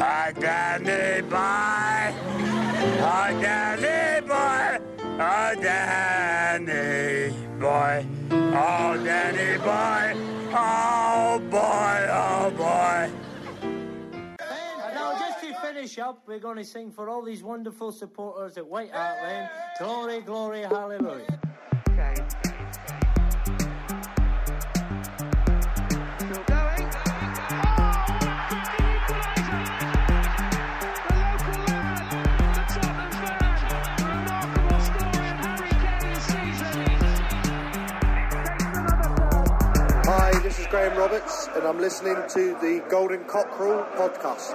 Hi, Danny boy. Hi, Danny boy. Oh, Danny boy. Oh, Danny boy. Oh, boy. Oh, boy. And now, just to finish up, we're going to sing for all these wonderful supporters at White Hart Lane. Glory, glory, hallelujah. Still Graham Roberts, and I'm listening to the Golden Cockerel podcast.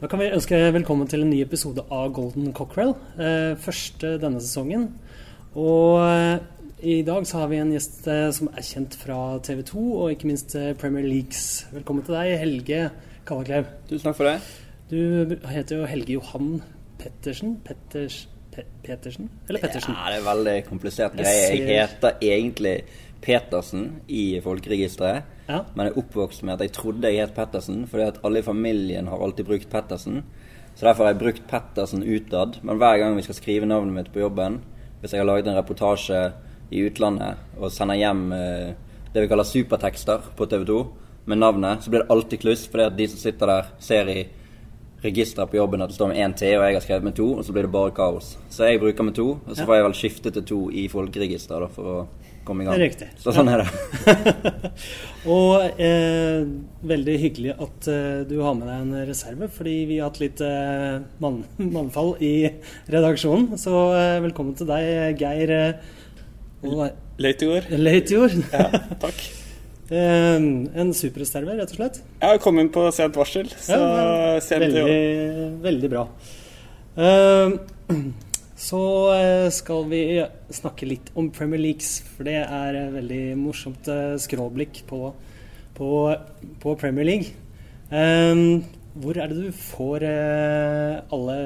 Da kan vi ønske velkommen til en ny episode av Golden Cockerel. Eh, første denne sesongen. Og eh, i dag så har vi en gjest eh, som er kjent fra TV 2 og ikke minst eh, Premier Leagues. Velkommen til deg, Helge Kallaklev. Tusen takk for det. Du heter jo Helge Johan Pettersen. Petters, Pe Petersen? Eller Pettersen? Ja, det er veldig komplisert Jeg greie. Jeg heter egentlig Petersen i folkeregisteret. Ja. Men jeg er oppvokst med at jeg trodde jeg het Pettersen, fordi at alle i familien har alltid brukt Pettersen. Så derfor har jeg brukt Pettersen utad. Men hver gang vi skal skrive navnet mitt på jobben, hvis jeg har laget en reportasje i utlandet og sender hjem eh, det vi kaller supertekster på TV 2 med navnet, så blir det alltid kluss, fordi at de som sitter der, ser i registeret på jobben at det står med én T, og jeg har skrevet med to, og så blir det bare kaos. Så jeg bruker med to, og så får jeg vel skifte til to i folkeregisteret for å komme i gang. Riktig. Så sånn er det. Og eh, veldig hyggelig at eh, du har med deg en reserve, fordi vi har hatt litt eh, mann, mannfall i redaksjonen. Så eh, velkommen til deg, Geir eh, Leitjord. Leitjord. Ja, takk. En superreserve, rett og slett. Jeg har kommet inn på sent varsel, så Ja, sent i år. veldig, veldig bra. Så eh, skal vi snakke litt om Premier Leagues, for det er et veldig morsomt eh, skråblikk på, på, på Premier League. Hvor er det du får eh, alle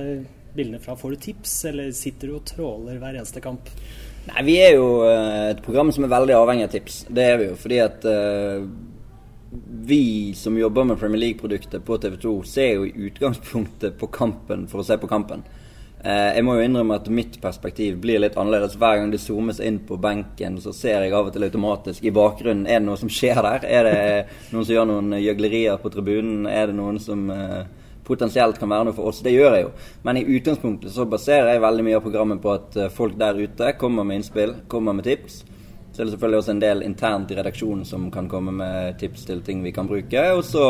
bildene fra? Får du tips, eller sitter du og tråler hver eneste kamp? Nei, Vi er jo eh, et program som er veldig avhengig av tips. Det er vi jo fordi at uh, vi som jobber med Premier League-produkter på TV 2, ser jo i utgangspunktet på kampen for å se på kampen. Uh, jeg må jo innrømme at mitt perspektiv blir litt annerledes. Hver gang det zoomes inn på benken, så ser jeg av og til automatisk i bakgrunnen Er det noe som skjer der? Er det noen som gjør noen gjøglerier på tribunen? Er det noen som eh, potensielt kan være noe for oss? Det gjør jeg jo. Men i utgangspunktet så baserer jeg veldig mye av programmet på at eh, folk der ute kommer med innspill, kommer med tips. Så det er det selvfølgelig også en del internt i redaksjonen som kan komme med tips til ting vi kan bruke. Og så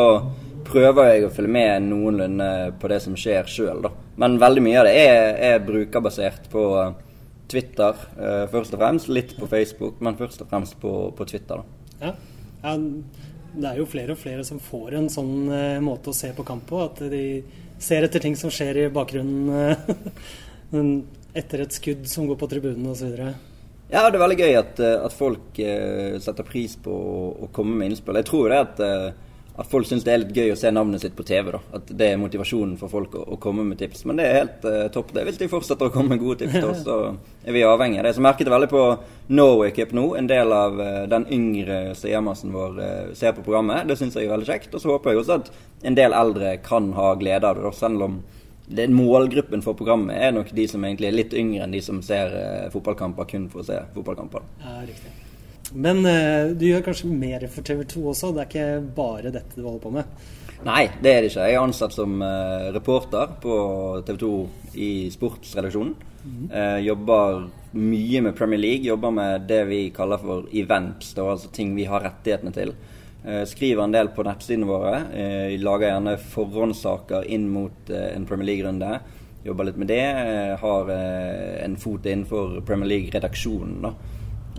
prøver jeg å følge med noenlunde på det som skjer sjøl, da. Men veldig mye av det er, er brukerbasert på eh, Twitter eh, først og fremst. Litt på Facebook, men først og fremst på, på Twitter, da. Ja. ja. Det er jo flere og flere som får en sånn eh, måte å se på kamp på. At de ser etter ting som skjer i bakgrunnen eh, etter et skudd som går på tribunen osv. Ja, det er veldig gøy at, eh, at folk setter pris på å, komme med innspill. Jeg tror det at, at folk syns det er litt gøy å se navnet sitt på TV. da. At det er motivasjonen for folk å, å komme med tips. Men det er helt uh, topp. det. vil de fortsette å komme med gode tips til oss, så er vi avhengig av det. Så merket jeg veldig på Norway Cup nå. En del av uh, den yngre seermassen vår uh, ser på programmet. Det syns jeg er veldig kjekt. Og så håper jeg også at en del eldre kan ha glede av det, da, selv om det, målgruppen for programmet er nok de som egentlig er litt yngre enn de som ser fotballkamper kun for å se fotballkamper. Ja, riktig. Men uh, du gjør kanskje mer for TV 2 også? Det er ikke bare dette du holder på med? Nei, det er det ikke. Jeg er ansatt som uh, reporter på TV 2 i sportsredaksjonen. Eh, jobber mye med Premier League. Jobber med det vi kaller for events, da, altså ting vi har rettighetene til. Skriver en del på nettsidene våre. Lager gjerne forhåndssaker inn mot en Premier League-runde. Jobber litt med det. Har en fot innenfor Premier League-redaksjonen, da.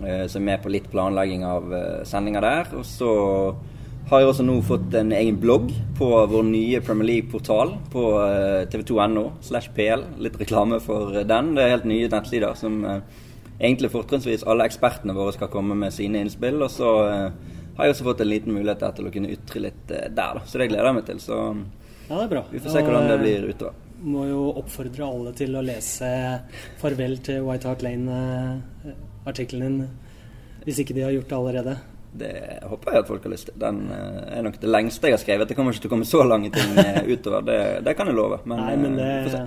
Eh, så er med på litt planlegging av sendinga sendinger der. Og så har jeg også nå fått en egen blogg på vår nye Premier League-portal på eh, tv2.no slash pl. Litt reklame for eh, den. Det er helt nye nettsider som eh, egentlig fortrinnsvis alle ekspertene våre skal komme med sine innspill. Og så eh, har jeg også fått en liten mulighet til å kunne ytre litt eh, der, da. Så det gleder jeg meg til. Så Ja, det er bra. Vi får se hvordan det blir utover. Må jo oppfordre alle til å lese 'Farvel til White Hart Lane'-artikkelen din, hvis ikke de har gjort det allerede. Det håper jeg at folk har lyst til. Den eh, er nok det lengste jeg har skrevet. Det kommer ikke til å komme så lange ting eh, utover, det, det kan jeg love. Men, Nei, men eh, det,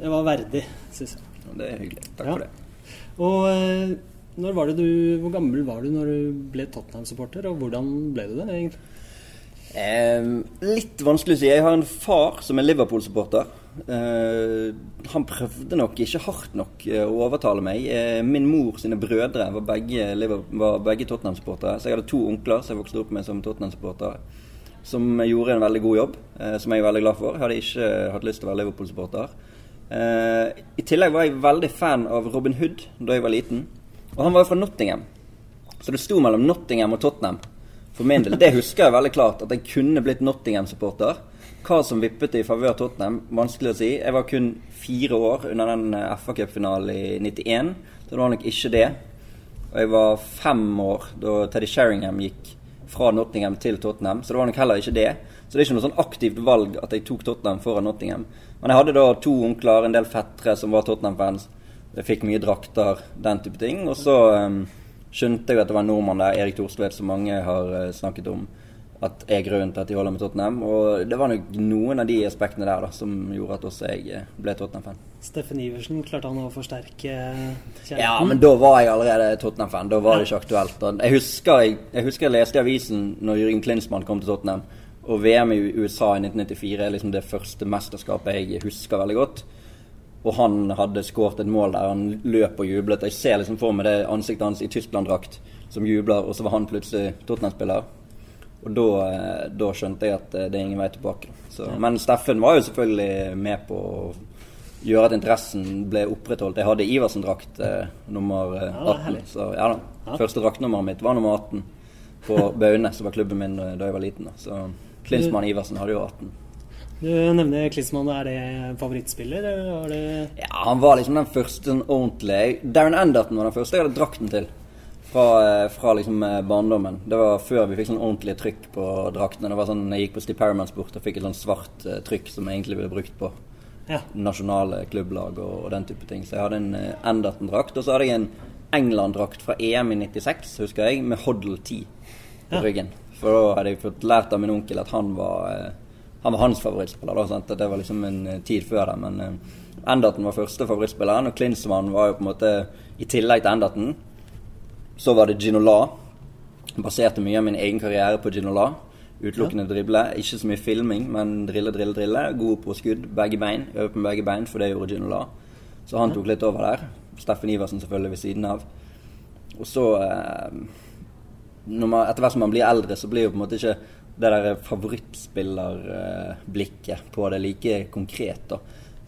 det var verdig, syns jeg. Det er hyggelig. Takk Ja. for det. Og når var det du, hvor gammel var du når du ble Tottenham-supporter, og hvordan ble du det egentlig? Eh, litt vanskelig å si. Jeg har en far som er Liverpool-supporter. Eh, han prøvde nok ikke hardt nok eh, å overtale meg. Eh, min mor sine brødre var begge, begge Tottenham-supportere. Så jeg hadde to onkler som jeg vokste opp med som Tottenham-supportere. Som gjorde en veldig god jobb, som jeg er veldig glad for. Jeg hadde ikke hatt lyst til å være Liverpool-supporter. I tillegg var jeg veldig fan av Robin Hood da jeg var liten. Og han var jo fra Nottingham. Så det sto mellom Nottingham og Tottenham. For min del, Det husker jeg veldig klart, at jeg kunne blitt Nottingham-supporter. Hva som vippet i favør Tottenham, vanskelig å si. Jeg var kun fire år under den eh, FA Cup-finalen i 91, så det var nok ikke det. Og jeg var fem år da Teddy Sheringham gikk fra Nottingham til Tottenham, så det var nok heller ikke det. Så det er ikke noe sånn aktivt valg at jeg tok Tottenham foran Nottingham. Men jeg hadde da to onkler, en del fettere som var Tottenham-fans. Jeg fikk mye drakter, den type ting. Og så um, skjønte jeg at det var en nordmann der, Erik Thorstvedt, som mange har uh, snakket om, at er grunnen til at de holder med Tottenham. Og det var nok noen av de aspektene der da, som gjorde at også jeg eh, ble Tottenham-fan. Steffen Iversen, klarte han å forsterke kjærligheten? Ja, men da var jeg allerede Tottenham-fan. Da var det ikke aktuelt. Jeg husker jeg, jeg husker jeg leste i avisen når Jørgen Klinsmann kom til Tottenham. Og VM i USA i 1994 er liksom det første mesterskapet jeg husker veldig godt. Og han hadde skåret et mål der han løp og jublet. Jeg ser liksom for meg det ansiktet hans i Tyskland-drakt som jubler, og så var han plutselig Tottenham-spiller. Og da, eh, da skjønte jeg at eh, det er ingen vei tilbake. Så, men Steffen var jo selvfølgelig med på å gjøre at interessen ble opprettholdt. Jeg hadde Iversen-drakt eh, nummer eh, Ja, er 18. så ja da. Første draktnummeret mitt var nummer 18 på Baune, som var klubben min eh, da jeg var liten. Da. Så Klinsmann Iversen hadde jo 18. Du nevner Klinsmann. Er det favorittspiller, eller det Ja, han var liksom den første sånn ordentlige Darren Enderton var den første jeg hadde drakten til. Fra, eh, fra liksom eh, barndommen. Det var før vi fikk sånn ordentlig trykk på draktene. Det var sånn, Jeg gikk på Steve Paramount bort og fikk et sånn svart uh, trykk som jeg egentlig ville brukt på Ja. nasjonale klubblag og, og den type ting. Så jeg hadde en uh, Enderton-drakt. Og så hadde jeg en England-drakt fra EM i 96, husker jeg, med Hoddle 10 på Ja. ryggen. For da hadde jeg fått lært av min onkel at han var, uh, han var hans favorittspiller. Da? Det var liksom en tid før det. Men Enderton var første favorittspilleren, og Klinsmann var jo på en måte I tillegg til Enderton, så var det Ginola. Baserte mye av min egen karriere på Ginola. Utelukkende drible. Ikke så mye filming, men drille, drille, drille. God på skudd, begge bein. Øve på begge bein, for det gjorde Ginola. Så han tok litt over der. Steffen Iversen selvfølgelig ved siden av. Og så eh, man, Etter hvert som man blir eldre, så blir jo på en måte ikke det der favorittspillerblikket på det like konkret. da.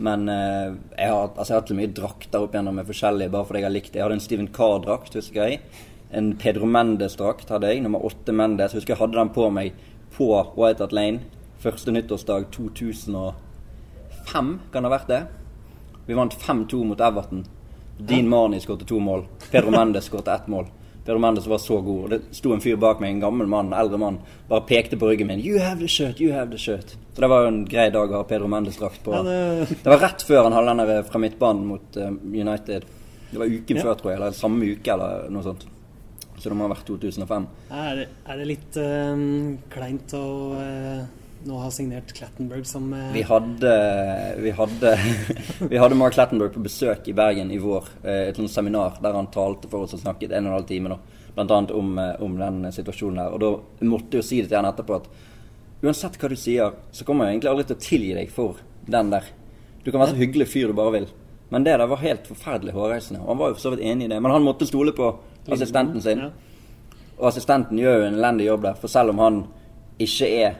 Men eh, jeg, har, altså jeg har hatt mye drakter opp igjennom med forskjellige, bare fordi jeg har likt det. Jeg hadde en Steven Carr-drakt, husker jeg. En Pedro Mendes-drakt hadde jeg, nummer åtte Mendes. Husker jeg hadde den på meg på White Hat Lane første nyttårsdag 2005, kan det ha vært det. Vi vant 5-2 mot Everton. Dean Marnie skåret to mål. Pedro Mendes skåret ett mål. Pedro Mendes var så god. og Det sto en fyr bak meg, en gammel mann, en eldre mann, bare pekte på ryggen min. 'You have the shirt, you have the shirt'. Så det var jo en grei dag å ha Pedro Mendes-drakt på. Ja, det- det... var rett før han hadde den fra midtbanen mot uh, United. Det var uken Ja. før, tror jeg, eller samme uke, eller noe sånt. Så det må ha vært 2005. Er det, er det litt uh, kleint å uh, nå ha signert Clattenburg som Vi hadde, vi hadde, vi hadde Mark Clattenburg på besøk i Bergen i vår. Et sånt seminar der han talte for oss og snakket en og en halv time. da, annet om, om den situasjonen her. Og da måtte jeg jo si det til han etterpå at uansett hva du sier, så kommer jeg egentlig aldri til å tilgi deg for den der. Du kan være så hyggelig fyr du bare vil. Men det der var helt forferdelig hårreisende. Og han var jo for så vidt enig i det. Men han måtte stole på assistenten sin. Og assistenten gjør jo en elendig jobb der. For selv om han ikke er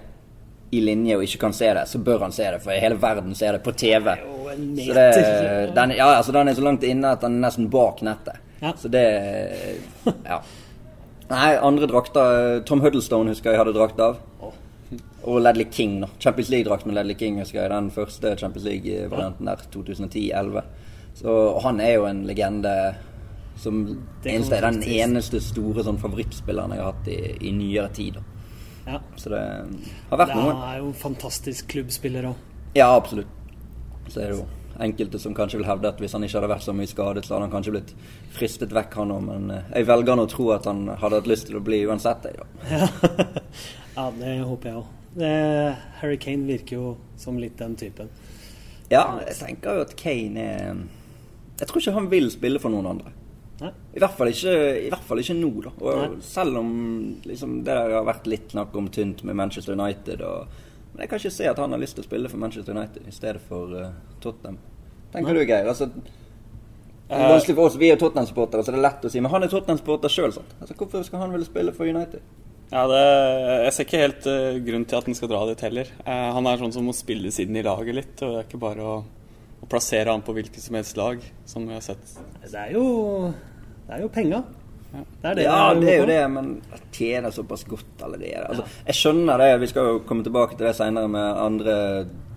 i linje og ikke kan se det, så bør han se det. For hele verden ser det på TV. Så det, den, ja, altså den er så langt inne at den er nesten bak nettet. Så det Ja. Nei, andre drakter Tom Huddlestone husker jeg hadde drakt av. Og Ledley King, da. Champions League-drakt med Ledley King, husker jeg. Den første Champions League-varianten der, 2010-11. Så han er jo en legende som eneste, den eneste store sånn favorittspilleren jeg har hatt i, i nyere tid. Da. Ja. Så det har vært Han noe. er jo en fantastisk klubbspiller òg. Ja, absolutt. Så er det jo enkelte som kanskje vil hevde at hvis han ikke hadde vært så mye skadet, så hadde han kanskje blitt fristet vekk, han òg. Men eh, jeg velger nå å tro at han hadde hatt lyst til å bli uansett, jeg, da. Ja, det håper jeg òg. Harry Kane virker jo som litt den typen. Ja, jeg tenker jo at Kane er Jeg tror ikke han vil spille for noen andre. I hvert fall ikke, i hvert fall ikke nå, da. Og Nei. selv om liksom, det har vært litt snakk om tynt med Manchester United og Men jeg kan ikke se at han har lyst til å spille for Manchester United i stedet for uh, Tottenham. Tenker du, Geir? Altså, det er vanskelig for oss, Vi er Tottenham-supportere, så det er lett å si. Men han er Tottenham-supporter sjøl. Altså, hvorfor skal han ville spille for United? Ja, det, jeg ser ikke helt uh, grunn til at han skal dra dit heller. Uh, han er sånn som må spilles inn i laget litt. og Det er ikke bare å, å plassere han på hvilket som helst lag, som vi har sett. Det er jo, det er jo penga. Det er det Ja, det er jo det, men jeg tjener såpass godt allerede. Altså, jeg skjønner det. Vi skal jo komme tilbake til det seinere med andre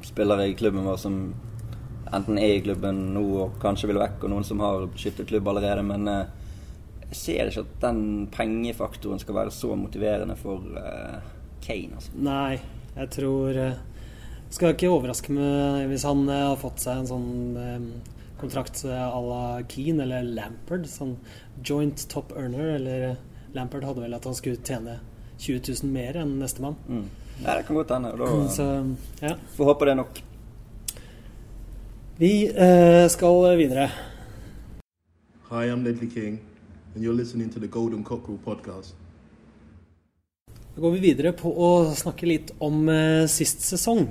spillere i klubben vår som enten er i klubben nå og kanskje vil vekk, og noen som har skiftet klubb allerede. Men eh, jeg ser ikke at den pengefaktoren skal være så motiverende for eh, Kane. Altså. Nei, jeg tror eh, Skal ikke overraske meg hvis han har fått seg en sånn kontrakt eh, à la Keane eller Lampard. Sånn joint top earner. Eller Lampard hadde vel at han skulle tjene 20 000 mer enn nestemann. Mm. Ja, det kan godt hende. og Da Så ja. får håpe det er nok. Vi eh, skal videre. Hi, I'm Ledley King, and you're listening to the Golden Cockerel podcast. Da går vi videre på å snakke litt om eh, sist sesong.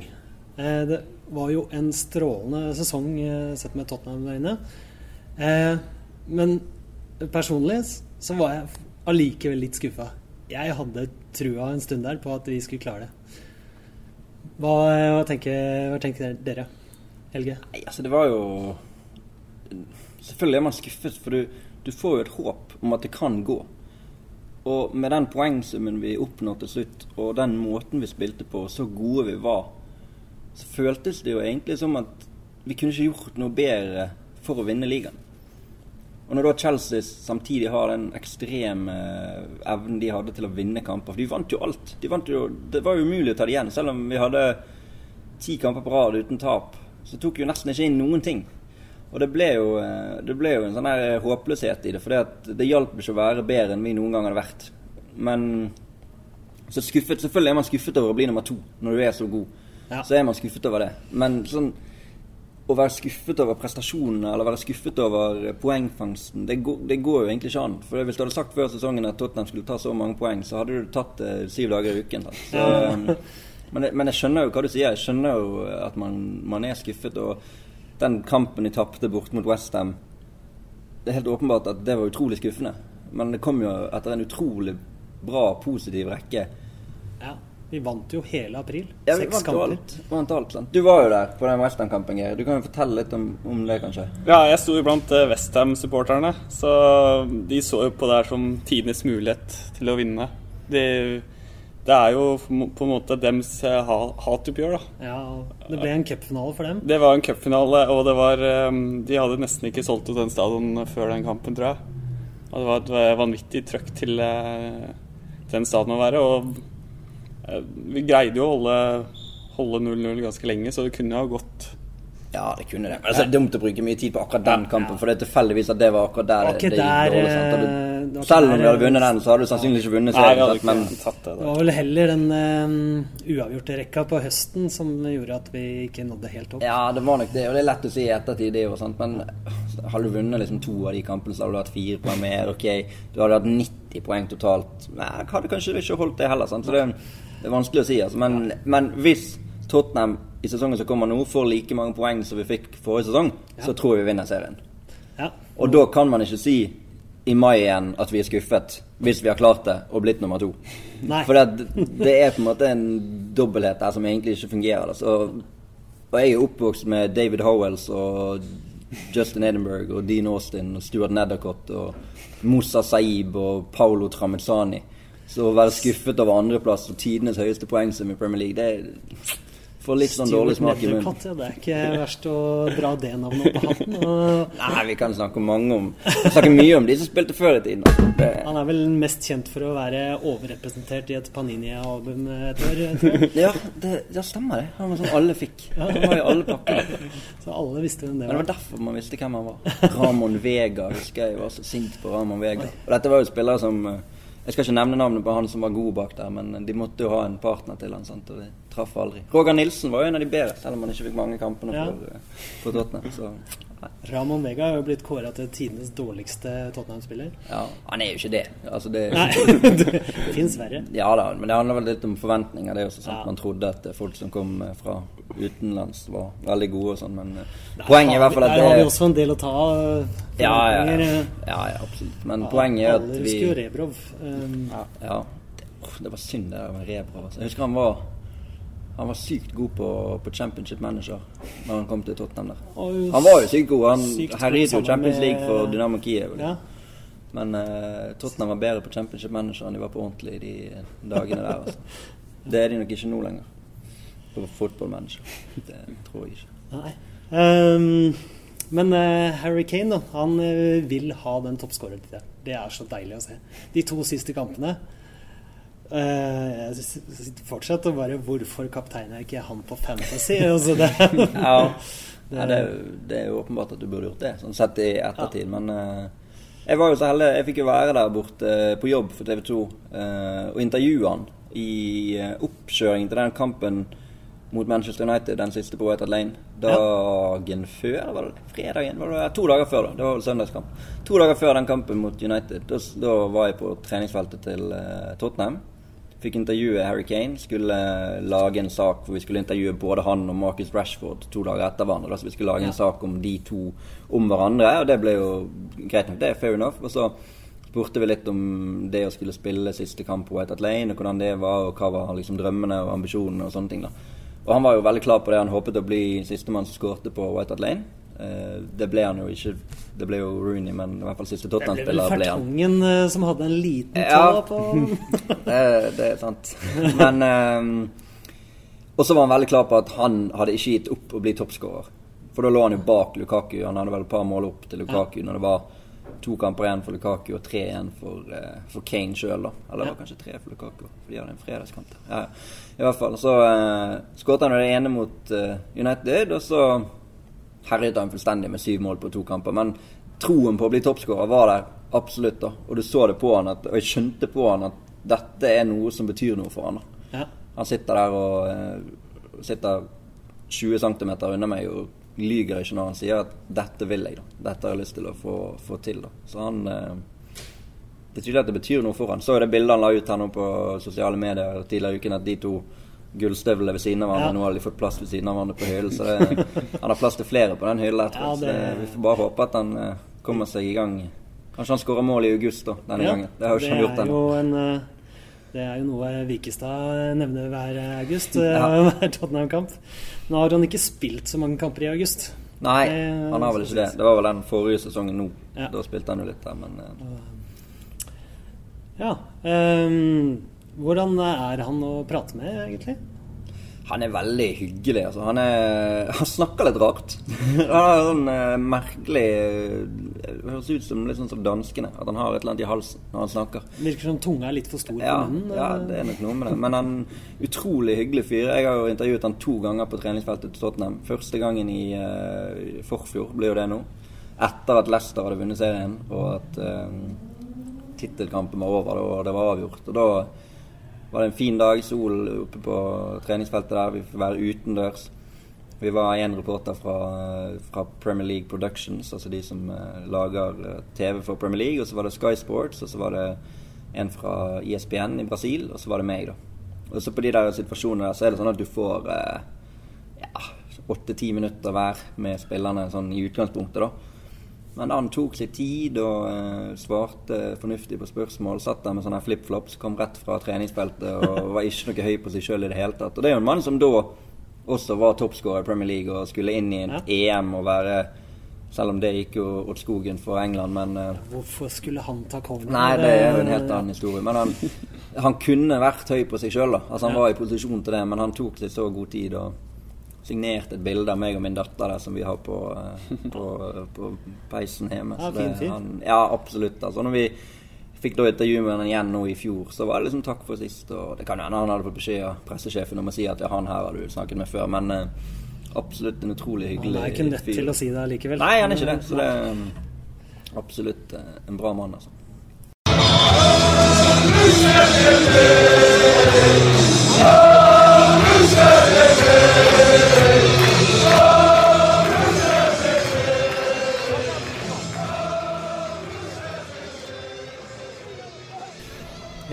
Eh, det var jo en strålende sesong eh, sett med Tottenham der. Eh, men personlig så var jeg allikevel litt skuffa. Jeg hadde trua en stund der på at vi skulle klare det. Hva, hva, tenker, hva tenker dere? Helge? Nei, altså det var jo Selvfølgelig er man skuffet, for du, du får jo et håp om at det kan gå. Og med den poengsummen vi oppnår til slutt, og den måten vi spilte på, så gode vi var, så føltes det jo egentlig som at vi kunne ikke gjort noe bedre for å vinne ligaen. Og når da Chelsea samtidig har den ekstreme evnen de hadde til å vinne kamper For de vant jo alt. Vant jo, det var jo umulig å ta det igjen, selv om vi hadde ti kamper på rad uten tap. Så tok jo nesten ikke inn noen ting. Og det ble jo, eh, det ble jo en sånn her håpløshet i det. For det hjalp ikke å være bedre enn vi noen gang hadde vært. Men så skuffet, selvfølgelig er man skuffet over å bli nummer to når du er så god. Ja. Så er man skuffet over det. Men sånn å være skuffet over prestasjonene eller være skuffet over poengfangsten, det går, det går jo egentlig ikke an. For Hvis du hadde sagt før sesongen at Tottenham skulle ta så mange poeng, så hadde du tatt det syv dager i uken. Så, um, men, men jeg skjønner jo hva du sier. Jeg skjønner jo at man, man er skuffet. Og den kampen de tapte bort mot Westham, det er helt åpenbart at det var utrolig skuffende. Men det kom jo etter en utrolig bra, positiv rekke. Vi vant jo hele april. Ja, vi Seks vant kamper. Vant alt sant? Du var jo der på den Westham-kampen, Geir. Du kan jo fortelle litt om, om det, kanskje? Ja, jeg sto jo blant eh, Westham-supporterne, så de så jo på det her som tidenes mulighet til å vinne. Det, det er jo på en måte dems eh, ha- hatoppgjør, da. Ja, det ble en cupfinale for dem. Det var en cupfinale, og det var eh, De hadde nesten ikke solgt ut den stadion før den kampen, tror jeg. Og det var et vanvittig trøkk til den stadion å være. Og vi greide jo å holde holde 0-0 ganske lenge, så det kunne ha gått Ja, det kunne det. Men altså, det er dumt å bruke mye tid på akkurat den kampen, for det er tilfeldigvis at det var akkurat der var det gikk dårlig. eh, du- det Selv om vi hadde eh, vunnet den, så hadde du sannsynligvis ikke vunnet Nei, serien. hadde? Men tatt det. Det var vel heller den uh, uavgjorte rekka på høsten som gjorde at vi ikke nådde helt opp. ja, det var nok det. Og det er lett å si i ettertid, det òg. Men hadde du vunnet liksom to av de kampene, så hadde du hatt fire poeng mer. Ok, du hadde hatt 90 poeng totalt. Nei, hadde kanskje ikke holdt det heller. Sant? Så det, det er vanskelig å si. Altså. Men, men hvis Tottenham i sesongen som kommer nå, får like mange poeng som vi fikk forrige sesong, så tror jeg vi vinner serien. Ja. Og da kan man ikke si i mai igjen at vi er skuffet, hvis vi har klart det og blitt nummer to. Nei. For det, det er på en måte en dobbelthet der som egentlig ikke fungerer. Altså. Så, og jeg er oppvokst med David Howells og Justin Edinburgh og Dean Austin og Stuart Neddercott og Moussa Saib og Paolo Tramezzani. Så å være skuffet over andreplass og tidenes høyeste poengsum i Premier League, det Får litt sånn dårlig smak i munnen. Ja, det er ikke verst å dra det navnet opp på hatten. Og Nei, vi kan snakke mange om Vi snakker mye om de som spilte før i tiden. Det, han er vel mest kjent for å være overrepresentert i et Panini-album et år, ja, det, ja, stemmer det. Han var sånn alle fikk. Han var i alle pakker. Så alle visste hvem det Men det var. var derfor man visste hvem han var. Ramon Vega husker jeg var så sint på Ramon Vega. Og dette var jo spillere som eh, Jeg skal ikke nevne navnet på han som var god bak der, men de måtte jo ha en partner til han, sant? og de traff aldri. Roger Nilsen var jo en av de bedre, selv om han ikke fikk mange kampene for, ja. for Tottenham. Så nei. Ramon Vega er jo blitt kåra til tidenes dårligste Tottenham-spiller. ja, han er jo ikke det. Altså, det Nei, det fins verre. Ja da, men det handler vel litt om forventninger. Det er også sant? Ja. Man trodde at eh, folk som kom eh, fra utenlands var veldig gode og sånn, men eh, poenget er i hvert fall at det Der har vi også en del å ta ja, ja, ja, ja, ja, absolutt. Men eh, poenget er at vi Alle husker jo Rebrov. Um, Ja. Det var synd det der med Rebrov. Altså. Jeg husker han var han var sykt god på, på Championship Manager når han kom til Tottenham der. Han var jo sykt god. Han herjet jo Champions League for Dynamo Kiev. Ja. Men uh, Tottenham var bedre på Championship Manager enn de var på ordentlig de dagene der. Altså. Det er de nok ikke nå lenger. På fotballmanager. Det tror jeg ikke. Um, men uh, Harry Kane da, han eh, vil ha den toppskårertittelen. Det er så deilig å se. De to siste kampene Jeg sitter fortsatt og bare Hvorfor kaptein er ikke han på Fantasy? Altså, det, Ja, Det- det, det er jo åpenbart at du burde gjort det, sånn sett i ettertid. Men eh, jeg var jo så heldig. Jeg fikk jo være der borte eh, på jobb for TV 2 eh, og intervjue han i eh, oppkjøringen til den kampen mot Manchester United, den siste på White Lane. Dagen før, var det fredagen? Var det, to dager før, da. Det var vel søndagskamp. To dager før den kampen mot United. Da, da var jeg på treningsfeltet til eh, Tottenham. Fikk intervjue Harry Kane. Skulle lage en sak hvor vi skulle intervjue både han og Marcus Rashford to dager etter hverandre. Så vi skulle lage en sak om de to om hverandre, og det ble jo greit nok. Det fair enough. Og så spurte vi litt om det å skulle spille siste kamp på White Lane, og hvordan det var, og hva var liksom drømmene og ambisjonene og sånne ting. da. Og han var jo veldig klar på det. Han håpet å bli sistemann som skårte på White Lane. Eh, det ble han jo ikke. Det ble jo Rooney, men i hvert fall siste det ble vel Tottenham-spiller ble han. Fertongen eh, som hadde en liten tå Ja. på det, det er sant. Men ehm, Og så var han veldig klar på at han hadde ikke gitt opp å bli toppskårer. For da lå han jo bak Lukaku. Han hadde vel et par mål opp til Lukaku når det var to kamper igjen for Lukaku og tre igjen for, eh, for Kane sjøl, da. Eller det var kanskje tre for Lukaku, for de hadde en fredagskamp. Ja. I hvert fall. Så uh, skåret han jo det ene mot eh, United, og så herjet han fullstendig med syv mål på to kamper. Men troen på å bli toppskårer var der absolutt. da Og du så det på han, at, og jeg skjønte på han at dette er noe som betyr noe for han. Ja. Han sitter der og uh, sitter 20 cm unna meg og lyger ikke når han sier at 'dette vil jeg', da. 'Dette har jeg lyst til å få, få til', da. Så han uh, Det er tydelig at det betyr noe for han. Så jo det bildet han la ut her nå på sosiale medier tidligere i uken, at de to gullstøvlene ved siden av hverandre. Ja. Nå har de fått plass ved siden av hverandre på hyllen. Så det, han har plass til flere på den hylla. Ja, det- Vi får bare håpe at han uh, kommer seg i gang. Kanskje han skårer mål i august da, denne Ja, gangen. Det har jo ikke han gjort ennå. eh, Det er jo noe Vikestad nevner hver eh, august. Ja. Hver Tottenham-kamp. Nå har han ikke spilt så mange kamper i august. Nei, Det- han har vel ikke det. Det var vel den forrige sesongen nå. Ja. Da spilte han jo litt der, men Ja. ehm, hvordan er han å prate med, egentlig? han er veldig hyggelig. Altså. Han, er, han snakker litt rart. han har sånn eh, merkelig Det høres ut som litt sånn som danskene. At han har et eller annet i halsen når han snakker. Virker som tunga er litt for stor Ja, på munnen. ja, eh. det er nok noe med det. Men han utrolig hyggelig fyr. Jeg har jo intervjuet han to ganger på treningsfeltet til Tottenham. Første gangen i uh, forfjor blir jo det nå. Etter at Leicester hadde vunnet serien, og at uh, tittelkampen var over og det var avgjort. Og da var det en fin dag, sol oppe på treningsfeltet der. Vi får være utendørs. Vi var én reporter fra, fra Premier League Productions, altså de som eh, lager eh, TV for Premier League. Og så var det Sky Sports, og så var det en fra E ISBN i Brasil, og så var det meg, da. Og så på de der situasjonene der, så er det sånn at du får eh, ja, åtte-ti minutter hver med spillerne sånn i utgangspunktet, da. Men han tok seg tid og eh, svarte fornuftig på spørsmål. Satt der med sånne flipflops, kom rett fra treningsfeltet og var ikke noe høy på seg sjøl i det hele tatt. Og det er jo en mann som da også var toppskårer i Premier League og skulle inn i et EM og være Selv om det gikk jo åt skogen for England, men uh, Hvorfor skulle han ta kongen? Nei, det er jo en helt annen historie. Men han, han kunne vært høy på seg sjøl. Altså, han Ja. var i posisjon til det, men han tok seg så god tid. Og signert et bilde av meg og min datter der som vi har på, eh, på, på peisen hjemme. Ja, Så det- han- ja, absolutt. Altså, når vi fikk da intervju med han igjen nå i fjor, så var det liksom takk for sist. Og det kan hende han hadde fått beskjed av pressesjefen om å si at ja, han her har du snakket med før, men eh, absolutt en utrolig hyggelig fyr. Han er ikke nødt fyr. til å si det likevel. Nei, han er ikke det. Så det er um, absolutt eh, en bra mann, altså.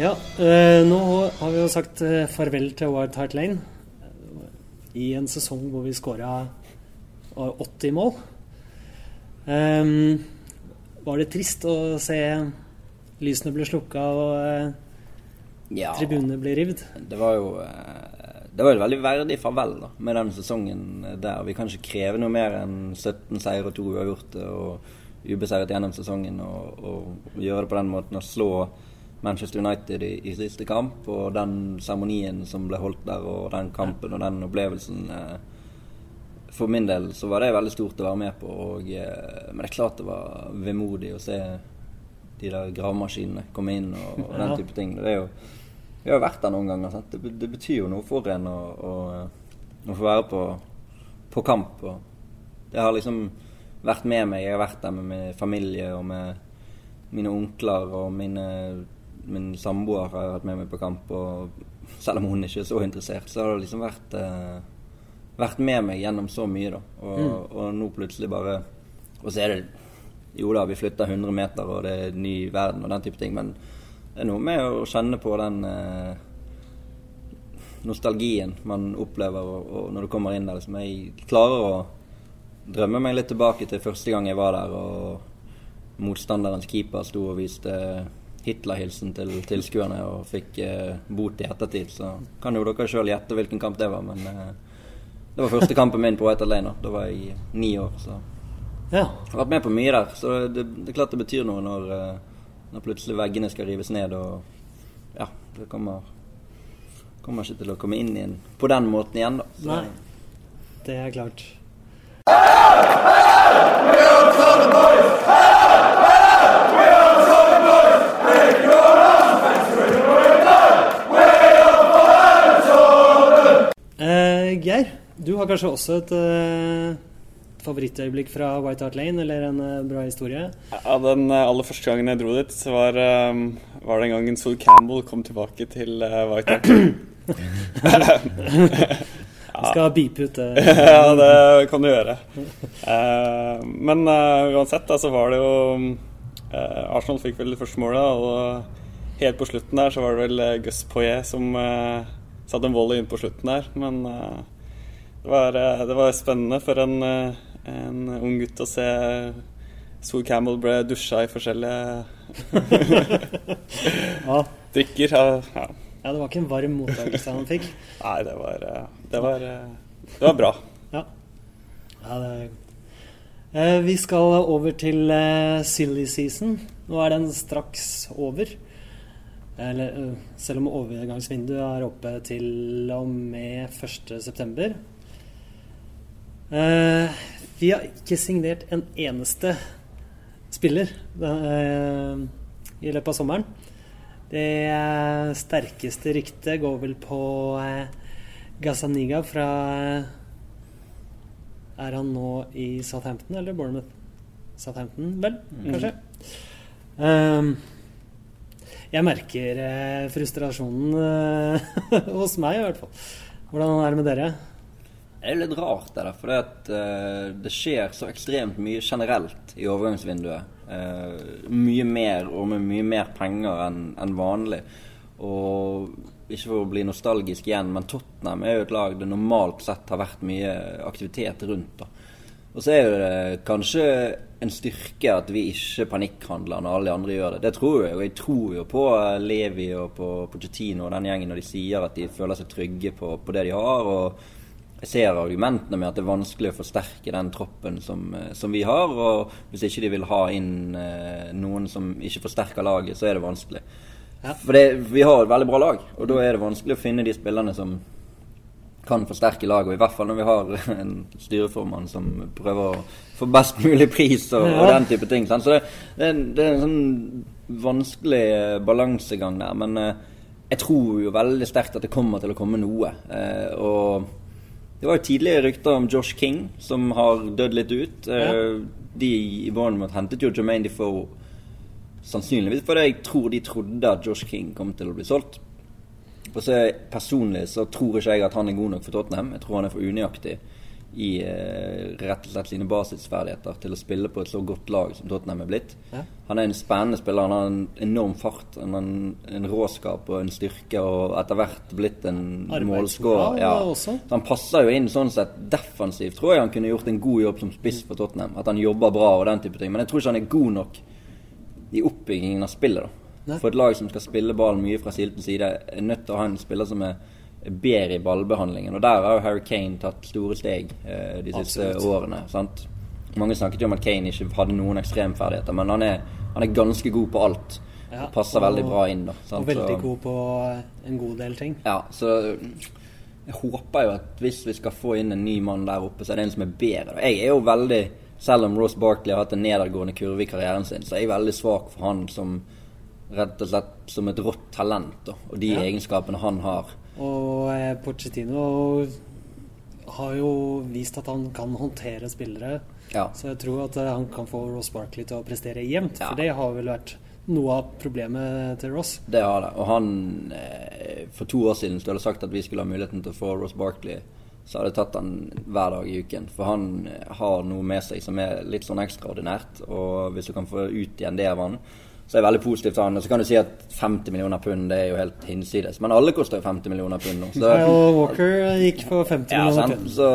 Ja, eh, nå har vi jo sagt eh, farvel til Wild Hart Lane eh, i en sesong hvor vi skåra 80 mål. Um, var det trist å se lysene bli slukka og eh, Ja. tribunene bli rivd? Det var jo eh, Det var et veldig verdig farvel da, med den sesongen der. Vi kan ikke kreve noe mer enn 17 seier og to uavgjorte og ubeseiret gjennom sesongen. Og, og gjøre det på den måten å slå Manchester United i, i siste kamp. Og den seremonien som ble holdt der, og den kampen og den opplevelsen eh, For min del så var det veldig stort å være med på. Og, eh, men det er klart det var vemodig å se de der gravemaskinene komme inn og, og den type ting. Det er jo vi har vært der noen ganger. Sant? Det, det betyr jo noe for en å, å, å få være på, på kamp. Og det har liksom vært med meg. Jeg har vært der med min familie og med mine onkler og mine, min samboer har vært med meg på kamp. Og selv om hun ikke er så interessert, så har det liksom vært, eh, vært med meg gjennom så mye. da. Og, og nå plutselig bare Og så er det Jo da, vi flytter 100 meter, og det er ny verden og den type ting, men det er noe med å kjenne på den eh, nostalgien man opplever og, og når du kommer inn der. Liksom, jeg klarer å drømme meg litt tilbake til første gang jeg var der og motstanderens keeper sto og viste Hitler-hilsen til tilskuerne og fikk eh, bot i ettertid. Så kan jo dere sjøl gjette hvilken kamp det var, men eh, det var første kampen min på White Lane. Da var jeg ni år. så... Ja. Jeg har vært med på mye der, så det, det er klart det betyr noe når, eh, når plutselig veggene skal rives ned og Ja, det kommer Kommer ikke til å komme inn igjen på den måten igjen, da. Så, Nei. Det er klart. Eh, Geir, du har kanskje også et eh, favorittøyeblikk fra White Hart Lane, eller en eh, bra historie? Ja, Den eh, aller første gangen jeg dro dit, så var, eh, var den gangen Sol Campbell kom tilbake til White Hart. Jeg skal beepe ut det. ja, det kan du gjøre. Men uansett, da, så var det jo Arsenal fikk vel det første målet, og helt på slutten der så var det vel Gus Poyet som satte en volley inn på slutten der. Men det, var, det var spennende for en, en ung gutt å se Sol Campbell ble dusja i forskjellige Ja. drikker. Ja, ja. ja, det var ikke en varm mottakelse han fikk. Nei, det var, eh, det var, eh, det var bra. Ja. ja det er... Eh, vi skal over til eh, silly season. Nå er den straks over. Eller, eh, selv om overgangsvinduet er oppe til og med 1.9. Eh, vi har ikke signert en eneste spiller eh, i løpet av sommeren. Det sterkeste ryktet går vel på eh, Gazaniga fra eh, Er han nå i Southampton eller Bournemouth? Southampton, vel, kanskje? Ehm, jeg merker frustrasjonen hos meg, i hvert fall. Hvordan er det med dere? Det er litt rart, det der. For det, at, eh, det skjer så ekstremt mye generelt i overgangsvinduet. Uh, mye mer og med mye mer penger enn en vanlig. Og ikke for å bli nostalgisk igjen, men Tottenham er jo et lag det normalt sett har vært mye aktivitet rundt. da. Og så er det kanskje en styrke at vi ikke panikkhandler når alle de andre gjør det. Det tror jeg, og jeg tror jo på eh, Levi og på Pochettino og den gjengen når de sier at de føler seg trygge på, på det de har. og jeg ser argumentene med at det er vanskelig å forsterke den troppen som, eh, som vi har. Og hvis ikke de vil ha inn eh, noen som ikke forsterker laget, så er det vanskelig. Ja. For det, vi har et veldig bra lag, og da er det vanskelig å finne de spillerne som, kan forsterke laget. Og i hvert fall når vi har en styreformann som prøver å få best mulig pris og, og den type ting. Så det, det, er en, det er en sånn vanskelig eh, balansegang der. Men jeg tror jo veldig sterkt at det kommer til å komme noe. Eh, og det var jo tidligere rykter om Josh King, som har dødd litt ut. Ja. De i Bournemouth hentet jo Jermaine Defoe sannsynligvis fordi jeg tror de trodde at Josh King kom til å bli solgt. Og så Personlig så tror ikke jeg at han er god nok for Tottenham. Jeg tror han er for unøyaktig i eh, rett og slett sine basisferdigheter til å spille på et så godt lag som Tottenham er blitt. Ja. Han er en spennende spiller. Han har en enorm fart, en, en råskap og en styrke, og etter hvert blitt en målskårer. Ja. han passer jo inn sånn sett defensivt. Tror jeg han kunne gjort en god jobb som spiss for Tottenham. At han jobber bra og den type ting. Men jeg tror ikke han er god nok i oppbyggingen av spillet. da. Nei. For et lag som skal spille ballen mye fra Siltens side, er nødt til å ha en spiller som er bedre i ballbehandlingen. Og der har jo Harry Kane tatt store steg eh, de siste Absolutt. årene. sant? Mange snakket jo om at Kane ikke hadde noen ekstremferdigheter, men han er, han er ganske god på alt. Ja, og passer og- veldig bra inn. da. sant? Og veldig god på en god del ting. ja, så jeg håper jo at hvis vi skal få inn en ny mann der oppe, så er det en som er bedre. Jeg er jo veldig, selv om Ross Barkley har hatt en nedadgående kurve i karrieren sin, så er jeg veldig svak for han som rett og slett som et rått talent, da, og de Ja. egenskapene han har. Og eh, Pochettino har jo vist at han kan håndtere spillere. Ja. Så jeg tror at eh, han kan få Ross Barkley til å prestere jevnt. Ja. For det har vel vært noe av problemet til Ross. Det har det. Og han eh, For to år siden skulle jeg sagt at vi skulle ha muligheten til å få Ross Barkley. Så hadde jeg tatt han hver dag i uken. For han har noe med seg som er litt sånn ekstraordinært. Og hvis du kan få ut igjen det av han, så er det veldig positivt for han. Og så kan du si at 50 millioner pund det er jo helt hinsides. Men alle koster jo 50 millioner pund nå. Så ja, og Walker gikk for 50 ja, millioner pund. Så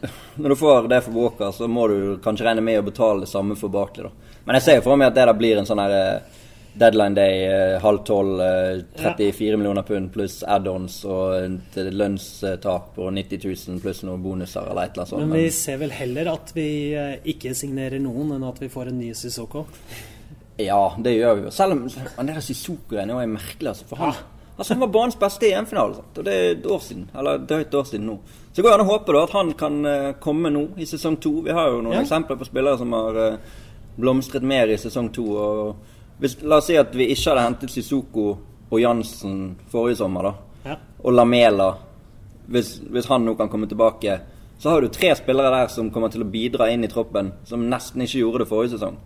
når du får det for Walker, så må du kanskje regne med å betale det samme for Barkley, da. Men jeg ser jo for meg at det der blir en sånn her eh, deadline day, eh, halv tolv, eh, 34 millioner pund pluss add-ons og lønnstak på 90 000 pluss noen bonuser eller et eller annet sånt. Men vi ser vel heller at vi ikke signerer noen, enn at vi får en ny Sissoko. Ja, det gjør vi jo. Selv om han der Sissoko-greia er merkelig. Altså, for han, altså, han var banens beste i EM-finalen. Og det er et år siden. Eller er et år siden nå. Så går det an å håpe da at han kan eh, komme nå i sesong to. Vi har jo noen Ja. eksempler på spillere som har eh, blomstret mer i sesong to. Hvis, la oss si at vi ikke hadde hentet Sissoko og Jansen forrige sommer, da. Ja. Og Lamela. Hvis, hvis han nå kan komme tilbake, så har du tre spillere der som kommer til å bidra inn i troppen, som nesten ikke gjorde det forrige sesong.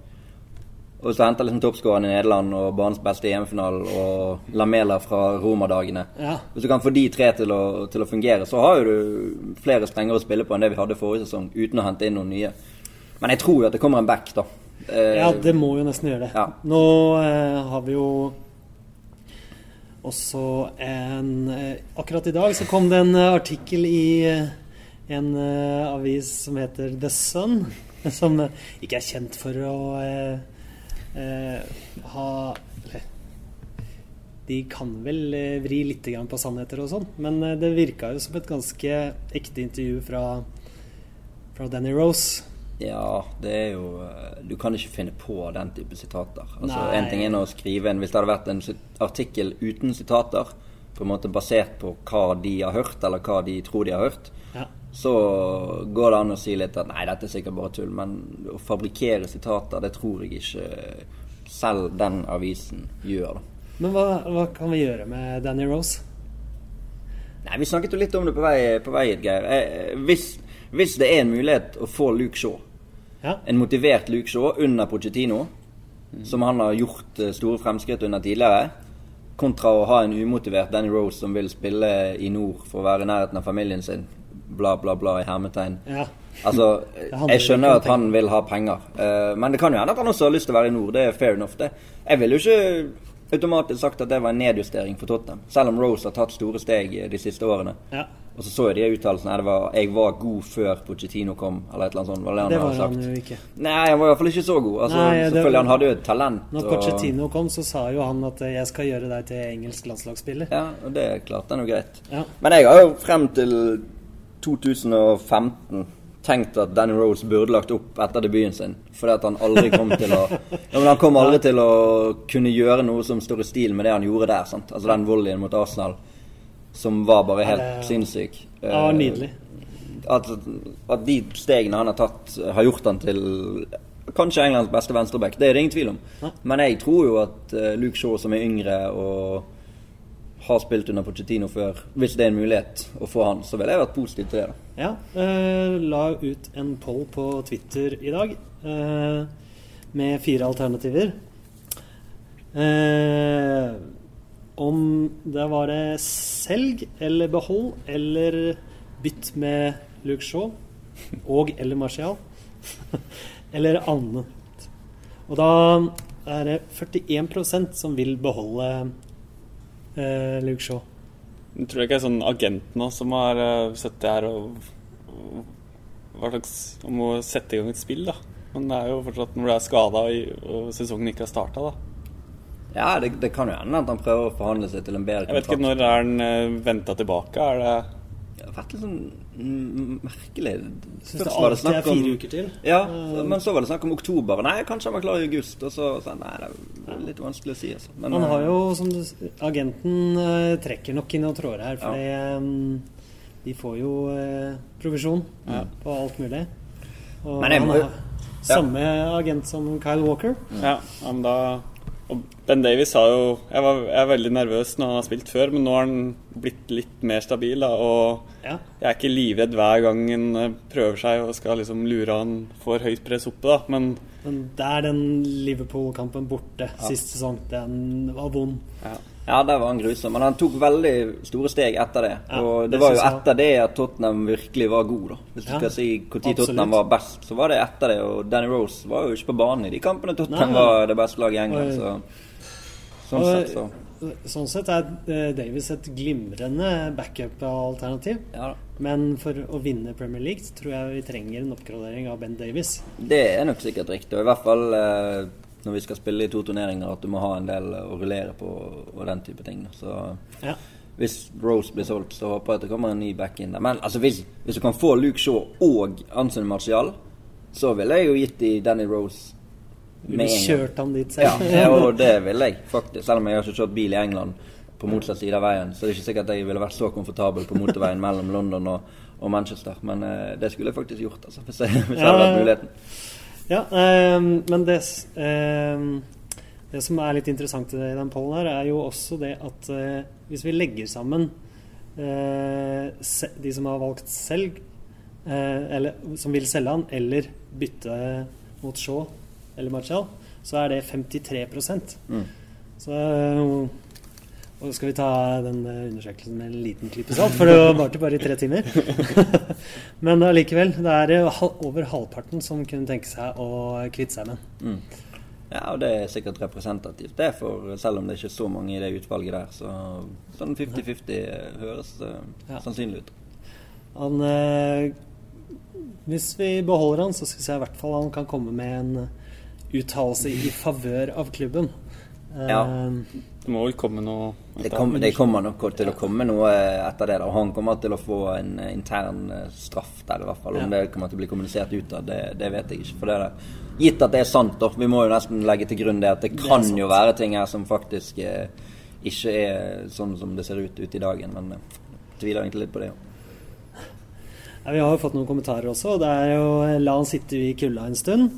Og du henter liksom toppskåreren i Nederland og banens beste i EM-finalen og Lamela fra Roma-dagene Ja. Hvis du kan få de tre til å, til å fungere, så har jo du flere strenger å spille på enn det vi hadde forrige sesong, uten å hente inn noen nye. Men jeg tror jo at det kommer en back, da. Eh, Ja, det må jo nesten gjøre det. Ja. Nå eh, har vi jo også en eh, Akkurat i dag så kom det en eh, artikkel i eh, en avis som heter The Sun, som ikke er kjent for å ha De kan vel eh, vri litt på sannheter og sånn, men eh, det virka jo som et ganske ekte intervju fra, fra Danny Rose. Ja, det er jo eh, Du kan ikke finne på den type sitater. Altså, Nei. En ting er å skrive en Hvis det hadde vært en artikkel uten sitater, på en måte basert på hva de har hørt, eller hva de tror de har hørt, Ja. Så går det an å si litt at nei, dette er sikkert bare tull. Men å fabrikkere sitater, det tror jeg ikke selv den avisen gjør. da. Men hva, hva kan vi gjøre med Danny Rose? Nei, Vi snakket jo litt om det på vei, på vei Geir. Eh, Hvis, hvis det er en mulighet å få Luke Shaw Ja. en motivert Luke Shaw under Pochettino, som han har gjort eh, store fremskritt under tidligere, kontra å ha en umotivert Danny Rose som vil spille i nord for å være i nærheten av familien sin, bla, bla, bla, i hermetegn. Ja. Altså, jeg skjønner at han vil ha penger, uh, men det kan jo hende at han også har lyst til å være i nord. Det er fair enough, det. Jeg ville jo ikke automatisk sagt at det var en nedjustering for Tottenham, selv om Rose har tatt store steg de siste årene. ja. Og så så jeg de uttalelsene. Det var 'jeg var god før Pochettino kom', eller et eller annet sånt. Var det, Det var han jo ikke. Nei, han var i hvert fall ikke så god. Altså, Nei, selvfølgelig, Han hadde jo et talent. Når og- Pochettino kom, så sa jo han at eh, 'jeg skal gjøre deg til engelsk landslagsspiller'. Ja, og det klarte han jo greit. Ja. Men jeg har jo frem til 2015 tenkt at Danny Rose burde lagt opp etter debuten sin. Fordi at han aldri kom til å ja, men Han kom aldri til å kunne gjøre noe som står i stil med det han gjorde der. sant? Altså den volleyen mot Arsenal. som var bare helt Ja, det- sinnssyk. Ja, Eh, nydelig. At, at de stegene han har tatt, har gjort han til kanskje Englands beste venstreback. Det er det ingen tvil om. Men jeg tror jo at eh, Luke Shaw, som er yngre og har spilt under Pochettino før, hvis det er en mulighet å få han, så ville jeg vært positiv til det. da. Ja, eh, la ut en poll på Twitter i dag eh, med fire alternativer. Eh, om det var det selg eller behold eller bytt med Luke Shaw og eller Martial. eller annet. Og da er det 41% som vil beholde eh, Luke Shaw. Jeg tror ikke det er sånn agent nå som har uh, sittet her og, og hva slags, om å sette i gang et spill, da. Men det er jo fortsatt når du er skada og sesongen ikke har starta, da. Ja, det, det kan jo hende at han prøver å forhandle seg til en bedre Jeg vet ikke når er han uh, venta tilbake? Er det Det har vært litt sånn merkelig. Syns det alltid er snakk om- fire uker til. Ja, Eh, men så var det snakk om oktober. Nei, kanskje han var klar i august. Og så sa han nei, det er litt vanskelig å si, altså. Men, Han har eh, jo, som du, Agenten eh, trekker nok inn noen tråder her, for de får jo eh, provisjon Ja. på alt mulig. Og Men jeg han må jo- har samme agent som Kyle Walker. Ja, ja, men da og Ben Davies sa jo jeg, var, jeg er veldig nervøs når han har spilt før, men nå har han blitt litt mer stabil. Da, og Ja. jeg er ikke livredd hver gang han eh, prøver seg og skal liksom lure han for høyt press oppe, da. Men Men der den Liverpool-kampen borte sist sesong, den var vond. ja. Ja, der var han grusom. Men han tok veldig store steg etter det. Ja, og det, det var jo etter det at Tottenham virkelig var god, da. Hvis du Ja, skal si når. Tottenham var best, så var det etter det. Og Danny Rose var jo ikke på banen i de kampene Tottenham Nei, var det beste laget i England. Så sånn Og, sett, så Sånn sett er eh, Davies et glimrende backup-alternativ. Ja. Men for å vinne Premier League tror jeg vi trenger en oppgradering av Ben Davies. Det er nok sikkert riktig. Og i hvert fall eh, når vi skal spille i to turneringer, at du må ha en del å rullere på og den type ting. Så Ja. hvis Rose blir solgt, så håper jeg at det kommer en ny back in der. Men altså, hvis, hvis du kan få Luke Shaw og Anson Martial, så ville jeg jo gitt de Danny Rose med en gang. Kjørt han dit selv. ja, og det ville jeg faktisk. Selv om jeg har ikke kjørt bil i England på motsatt side av veien, så det er ikke sikkert at jeg ville vært så komfortabel på motorveien mellom London og, og Manchester. Men eh, det skulle jeg faktisk gjort, altså, hvis jeg, hvis jeg hadde hatt muligheten. Ja, eh, men det, ehm, det som er litt interessant i den pollen her, er jo også det at eh, hvis vi legger sammen eh, de som har valgt selg, eh, eller som vil selge han, eller bytte mot Shaw eller Martial, så er det 53 Mm. Så eh, og skal vi ta den eh, undersøkelsen med en liten klype salt, for det varte bare i tre timer. Men allikevel, det er eh, over halvparten som kunne tenke seg å kvitte seg med den. Mm. Ja, og det er sikkert representativt, det, for selv om det ikke er så mange i det utvalget der. Så sånn 50-50 høres uh, Ja. sannsynlig ut. Han, eh, hvis vi beholder han, så syns jeg i hvert fall han kan komme med en uttalelse i favør av klubben. Eh, Ja. Det må vel komme noe Det, kom, det kommer nok til å komme noe etter det. da, og Han kommer til å få en eh, intern eh, straff der, i hvert fall. Om Ja. det kommer til å bli kommunisert utad, det, det vet jeg ikke. For det er det. Gitt at det er sant, da. Vi må jo nesten legge til grunn det at det kan det jo være ting her som faktisk eh, ikke er sånn som det ser ut ute i dagen. Men eh, tviler egentlig litt på det. Ja. Ja, vi har jo fått noen kommentarer også. og Det er jo eh, 'la han sitte i kulda en stund',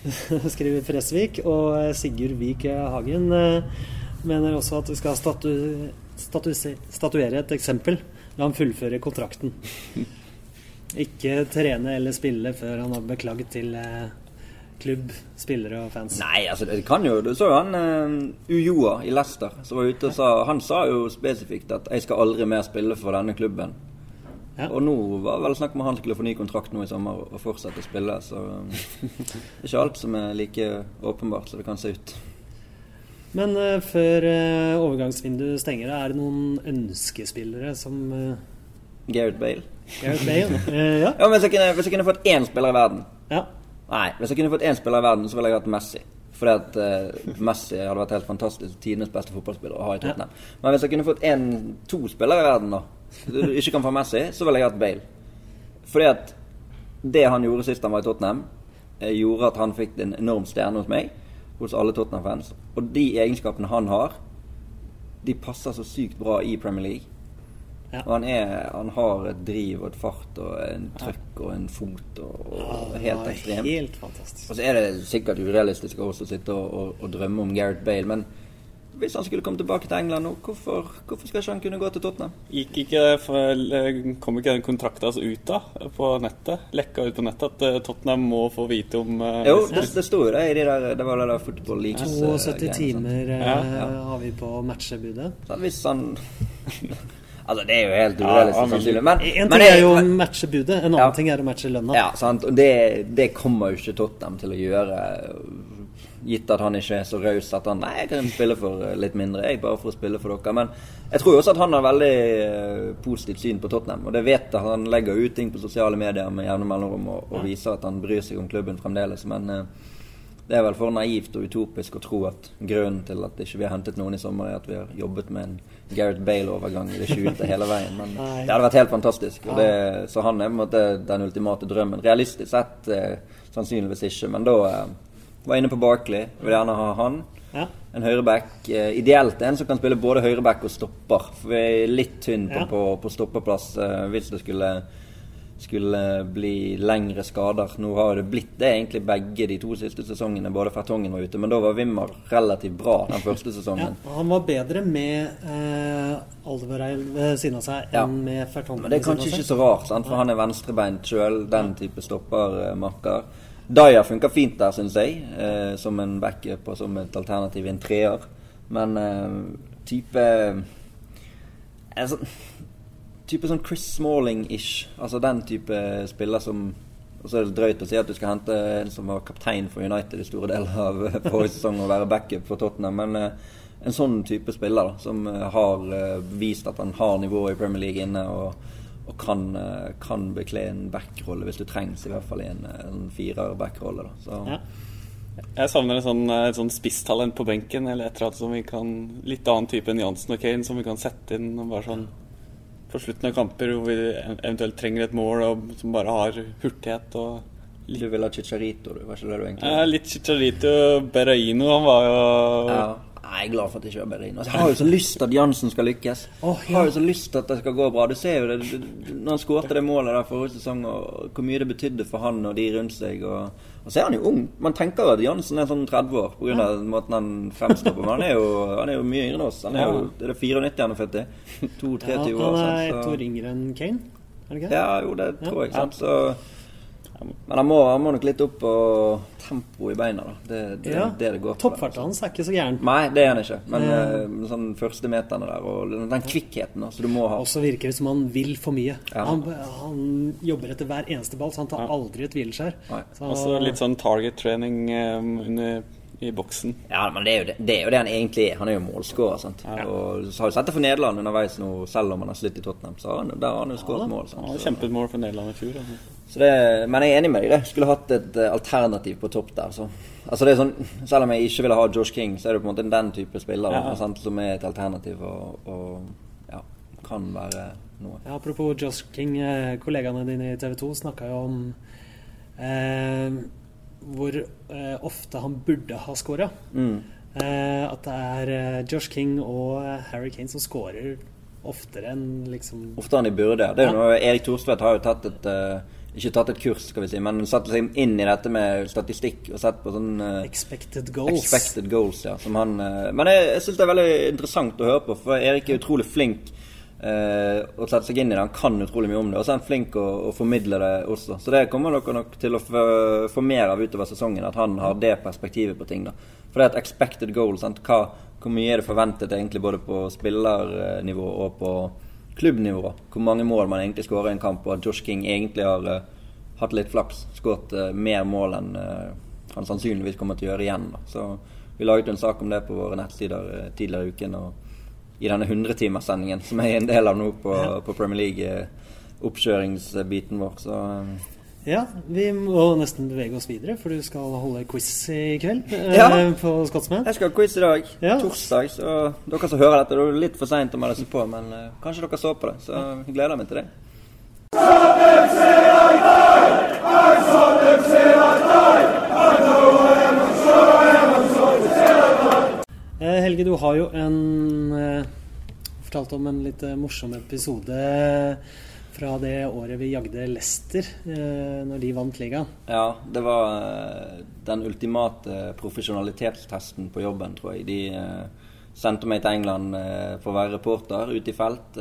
skriver Fresvik. Og eh, Sigurd Vik Hagen eh, mener også at vi skal statu, statu, statuere et eksempel. La han fullføre kontrakten. Ikke trene eller spille før han har beklaget til eh, klubb, spillere og fans. Nei, altså det kan jo Du så jo han uh, Ujoa i Leicester som var ute og sa Han sa jo spesifikt at 'jeg skal aldri mer spille for denne klubben'. Ja. Og nå var vel snakk om han skulle få ny kontrakt nå i sommer og fortsette å spille. Så um, det er ikke alt som er like åpenbart som det kan se ut. Men eh, før eh, overgangsvinduet stenger, er det noen ønskespillere som uh, Gareth Bale. Gareth Bale? Eh, ja. Ja, hvis jeg, kunne, hvis jeg kunne fått én spiller i verden ja. Nei, hvis jeg kunne fått én spiller i verden, så ville jeg hatt Messi. Fordi at uh, Messi hadde vært helt fantastisk. Tidenes beste fotballspiller å ha i Tottenham. Men hvis jeg kunne fått en, to spillere i verden, da, du ikke kan få Messi, så ville jeg hatt Bale. Fordi at det han gjorde sist han var i Tottenham, eh, gjorde at han fikk en enorm stjerne hos meg, hos alle Tottenham-fans. Og de egenskapene han har, de passer så sykt bra i Premier League. Ja. Og han, er, han har et driv og et fart og en trøkk og en fot og, og helt Ja, ekstrem. Helt fantastisk. Og så er det sikkert urealistisk også å sitte og, og, og drømme om Gareth Bale, men hvis han skulle komme tilbake til England nå, hvorfor, hvorfor skal ikke han kunne gå til Tottenham? Gikk ikke for, Kom ikke den kontrakten hans ut da, på nettet? Lekka ut på nettet at eh, Tottenham må få vite om eh, Jo, det, det sto jo det i de der Det var det der football leaks. eh, 72 timer eh, Ja, ja. har vi på matchebudet. Så hvis han Altså, det er jo helt urealistisk, ja. Men, En men ting er jo å matche budet, en annen Ja. ting er å matche lønna. Ja, sant. Og det, det kommer jo ikke Tottenham til å gjøre. Gitt at han ikke er så raus at han Nei, jeg kan spille for eh, litt mindre, jeg, bare for å spille for dere. Men jeg tror også at han har veldig eh, positivt syn på Tottenham. Og det vet jeg. Han legger ut ting på sosiale medier med jevne mellomrom og, og viser at han bryr seg om klubben fremdeles. Men eh, det er vel for naivt og utopisk å tro at grunnen til at ikke vi har hentet noen i sommer, er at vi har jobbet med en Gareth Bale-overgang i det skjulte hele veien. Men Nei. det hadde vært helt fantastisk. Og det, så han er på en måte den ultimate drømmen. Realistisk sett eh, sannsynligvis ikke, men da eh, var inne på Barkley. Vil gjerne ha han. Ja. En høyreback. Eh, ideelt en som kan spille både høyreback og stopper. For vi er litt tynn på, Ja. på, på stopperplass eh, hvis det skulle skulle bli lengre skader. Nå har det blitt det egentlig begge de to siste sesongene, både Fertongen var ute. Men da var Wimmer relativt bra den første sesongen. Ja, han var bedre med eh, Aldereil ved siden av seg enn med Fertongen. Men det er kanskje ikke så rart, sant? for han er venstrebeint sjøl. Den type stoppermakker. Dyer funker fint der, syns jeg, eh, som en backup og som et alternativ i en treer. Men eh, type altså, Type sånn Chris Smalling-ish. Altså den type spiller som Og så er det drøyt å si at du skal hente en som var kaptein for United i store deler av forrige sesong og være backup for Tottenham, men eh, en sånn type spiller da, som eh, har eh, vist at han har nivået i Premier League inne og, og kan, eh, kan bekle en backrolle hvis du trengs, i hvert fall i en, eh, en firer-backrolle. Ja. Jeg savner et sånn, et sånn spisstalent på benken, eller et eller annet som vi kan Litt annen type enn Jansen og Kane, som vi kan sette inn og bare sånn på slutten av kamper hvor vi eventuelt trenger et mål, og som bare har hurtighet og du vil ha Chicharito, du? Var ikke det du egentlig Ja, Litt Chicharito Berraino, han var jo Ja. Jeg er glad for at jeg ikke var Berlin. Altså, jeg har jo så lyst til at Jansen skal lykkes. Oh, Jeg har jo så lyst til at det skal gå bra. Du ser jo det du- når han skårte det målet der forrige sesong, og hvor mye det betydde for han og de rundt seg. Og, og så er han jo ung. Man tenker jo at Jansen er sånn 30 år pga. av måten han fremstår på. Men han er jo, han er jo mye yngre enn oss. Han er jo er det 94 han er født i. Ja, 22-23 år. han er ett år yngre enn Kane, er det ikke det? ja, jo, det tror jeg. Sant? Så, men han må, han må nok litt opp på tempo i beina. da. Det det, Ja. det det går på. Toppfarten hans er ikke så gæren. Nei, det er han ikke. Men Eh. eh, sånn første meterne der, og den kvikkheten da, som du må ha. Og så virker det som han vil for mye. Ja. Han, han jobber etter hver eneste ball, så han tar aldri et hvileskjær. Så- litt sånn target-trening um, under i boksen. Ja, men det er, jo det, det er jo det han egentlig er. Han er jo målskårer. sant? Og så har vi sett det for Nederland underveis nå, selv om han har slitt i Tottenham. Så har han, der har han jo skåret mål. sant? Kjempet mål for Nederland i fjor. Altså. Så det, men jeg er enig med deg. det. Skulle hatt et eh, alternativ på topp der. Så. Altså det er sånn, Selv om jeg ikke ville ha Josh King, så er det på en måte den type spiller Ja. sant, som er et alternativ og, og ja, kan være noe. Ja, apropos Josh King, eh, kollegaene dine i TV 2 snakka jo om eh, hvor eh, ofte han burde ha scora. Mm. Eh, at det er eh, Josh King og Harry Kane som scorer oftere enn liksom Oftere enn de burde. Det er jo Ja. noe, Erik Thorstvedt har jo tatt et eh, ikke tatt et kurs, skal vi si, men satt seg inn i dette med statistikk og sett på sånn uh, expected goals. Expected goals, ja. Som han, uh, men jeg, jeg syns det er veldig interessant å høre på, for Erik er utrolig flink uh, å sette seg inn i det. Han kan utrolig mye om det, og så er han flink å, å formidle det også. Så det kommer dere nok til å få, få mer av utover sesongen, at han har det perspektivet på ting. da. For det er et expected goal. Sant? Hva, hvor mye er det forventet egentlig både på spillernivå og på klubbnivå? Hvor mange mål man egentlig skårer i en kamp, og at Josh King egentlig har uh, hatt litt flaks. Skåret uh, mer mål enn uh, han sannsynligvis kommer til å gjøre igjen. Da. Så vi laget en sak om det på våre nettsider tidligere i uken. og i denne 100-timerssendingen som jeg er en del av nå på, på Premier League, eh, oppkjøringsbiten vår. Så Ja, vi må nesten bevege oss videre, for du skal holde quiz i kveld eh, Ja. på Scotsman. jeg skal ha quiz i dag, Ja. torsdag. Så dere som hører dette, det er litt for seint å melde seg på, men eh, kanskje dere så på det. Så jeg gleder meg til det. Eh, Helge, du har jo en fortalt fortalte om en litt eh, morsom episode fra det året vi jagde Leicester, eh, når de vant ligaen. Ja, det var eh, den ultimate profesjonalitetstesten på jobben, tror jeg. De eh, sendte meg til England for å være reporter ute i felt.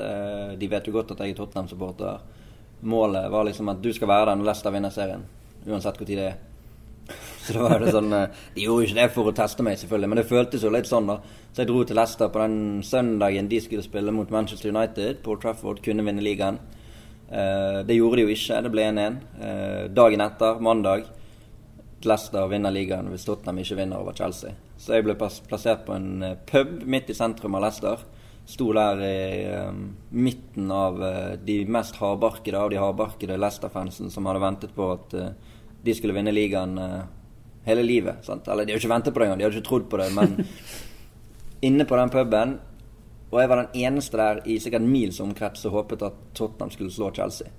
De vet jo godt at jeg er Tottenham-supporter. Målet var liksom at du skal være der når Leicester vinner serien. Uansett hvor tid det er. Så da var det sånn De gjorde jo ikke det for å teste meg, selvfølgelig, men det føltes jo litt sånn, da. Så jeg dro til Leicester på den søndagen de skulle spille mot Manchester United. Paul Trafford kunne vinne ligaen. Eh, det gjorde de jo ikke. Det ble 1-1. Eh, dagen etter, mandag, Leicester vinner ligaen hvis Tottenham ikke vinner over Chelsea. Så jeg ble plassert på en eh, pub midt i sentrum av Leicester. Sto der i midten av de mest hardbarkede av de hardbarkede Leicester-fansen som hadde ventet på at de skulle vinne ligaen hele livet. Sant? Eller de hadde ikke ventet på det engang, de hadde ikke trodd på det. Men inne på den puben Og jeg var den eneste der i sikkert mils omkrets som håpet at Tottenham skulle slå Chelsea.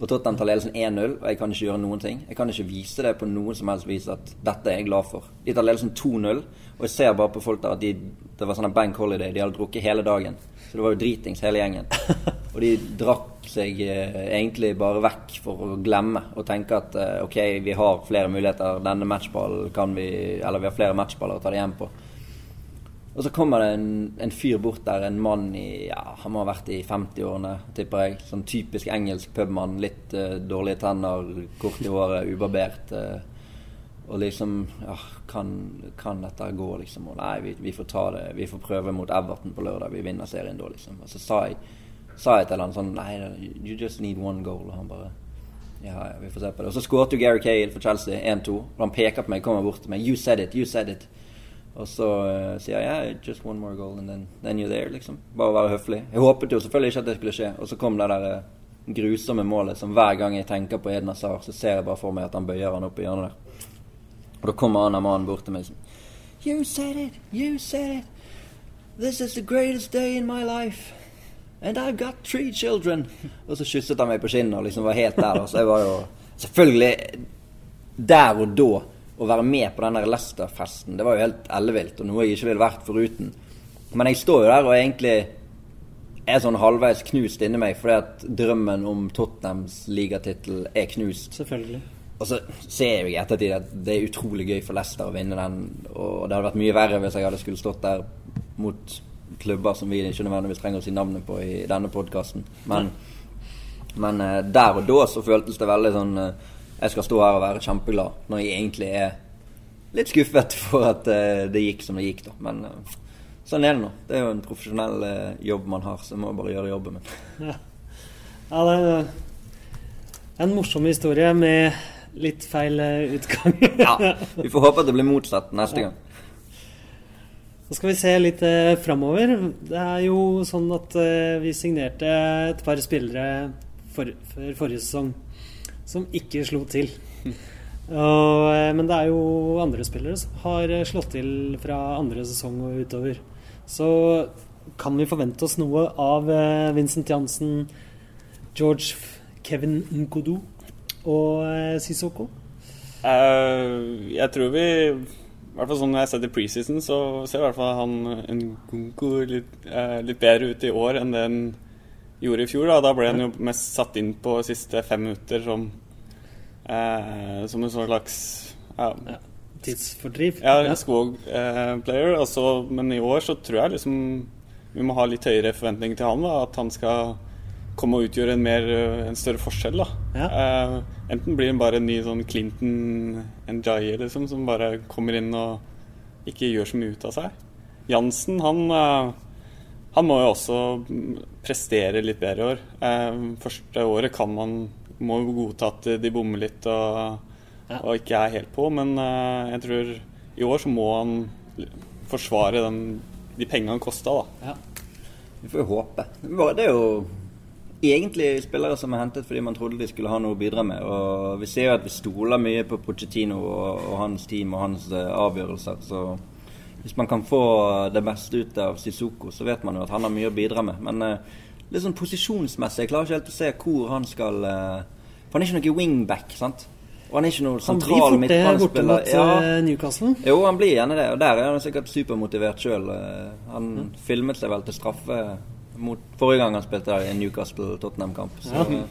Og Tottenham tar ledelsen 1-0, og jeg kan ikke gjøre noen ting. Jeg kan ikke vise det på noen som helst vis at dette er jeg glad for. De tar ledelsen 2-0, og jeg ser bare på folk der at de, det var sånn en bank holiday. De hadde drukket hele dagen. Så det var jo dritings hele gjengen. Og de drakk seg eh, egentlig bare vekk for å glemme og tenke at eh, ok, vi har flere muligheter. Denne matchballen kan vi Eller vi har flere matchballer å ta det hjem på. Og så kommer det en, en fyr bort der, en mann i ja, Han må ha vært i 50-årene, tipper jeg. Sånn typisk engelsk pubmann. Litt uh, dårlige tenner, kort i håret, ubarbert. Uh, og liksom ja, kan, kan dette gå, liksom? Og nei, vi, vi får ta det. Vi får prøve mot Everton på lørdag. Vi vinner serien da, liksom. Og så sa jeg, sa jeg til han sånn Nei, you just need one goal. Og han bare ja, ja, vi får se på det. Og så skåret jo Gary Cale for Chelsea 1-2. Og han peker på meg, kommer bort til meg. You said it, you said it. Og så uh, sier jeg yeah, just one more goal, and then, then you're there, liksom. Bare være høflig. Jeg håpet jo selvfølgelig ikke at det skulle skje. Og så kom det der uh, grusomme målet som hver gang jeg tenker på Eden Hazard, så ser jeg bare for meg at han bøyer han opp i hjørnet der. Og da kommer han mannen bort til meg sånn You said it, you said it. This is the greatest day in my life. And I've got three children. Og så kysset han meg på kinnet og liksom var helt der. Og Så jeg var jo selvfølgelig der og da å være med på den der Leicester-festen, det var jo helt ellevilt, og noe jeg ikke ville vært foruten. Men jeg står jo der og egentlig er sånn halvveis knust inni meg fordi at drømmen om Tottenhams ligatittel er knust. Selvfølgelig. Og så ser jeg i ettertid at det er utrolig gøy for Leicester å vinne den. Og det hadde vært mye verre hvis jeg hadde skulle stått der mot klubber som vi ikke nødvendigvis trenger å si navnet på i denne podkasten. Men, men eh, der og da så føltes det veldig sånn eh, Jeg skal stå her og være kjempeglad, når jeg egentlig er litt skuffet for at eh, det gikk som det gikk, da. Men eh, sånn er det nå. Det er jo en profesjonell eh, jobb man har, så jeg må bare gjøre jobben min. Ja, ja det er en morsom historie med litt feil utgang. Ja, vi får håpe at det blir motsatt neste gang. Så skal vi se litt eh, framover. Det er jo sånn at eh, vi signerte et par spillere for, for forrige sesong som ikke slo til. Og, eh, men det er jo andre spillere som har eh, slått til fra andre sesong og utover. Så kan vi forvente oss noe av eh, Vincent Jansen, George Kevin Nkodo og Sissoko? Eh, jeg tror vi I hvert fall sånn når jeg ser til preseason, så ser i hvert fall han Nkunku litt, uh, litt bedre ut i år enn det han gjorde i fjor. Da, da ble han jo mest satt inn på siste fem minutter som eh, Som en sånn slags ja, Tidsfordriv? ja, Skog-player. altså, men i år så tror jeg liksom vi må ha litt høyere forventninger til han. da, At han skal komme og utgjøre en, mer, eh, en større forskjell. da. Eh, enten blir han bare en ny sånn Clinton Njaye, liksom, som bare kommer inn og ikke gjør så mye ut av seg. Jansen, han, eh, han må jo også prestere litt bedre i år. Eh, første året kan man må godta at de bommer litt og, og ikke er helt på, men eh, jeg tror i år så må han forsvare den, de pengene han kosta, da. Vi får jo håpe. Det er jo egentlig spillere som er hentet fordi man trodde de skulle ha noe å bidra med. Og vi ser jo at vi stoler mye på Pochettino og, og hans team og hans eh, avgjørelser. Så hvis man kan få det beste ut av Sissoko, så vet man jo at han har mye å bidra med. Men eh, litt sånn posisjonsmessig, jeg klarer ikke helt å se hvor han skal eh, For han er ikke noe wingback, sant? Og han er ikke noen sentral midtbanespiller. Han blir fort det borte mot ja. Newcastle. Jo, han blir gjerne det. Og der er han sikkert supermotivert sjøl. Han Mm. filmet seg vel til straffe Mot forrige gang han spilte der i en Newcastle-Tottenham-kamp. Så Ja.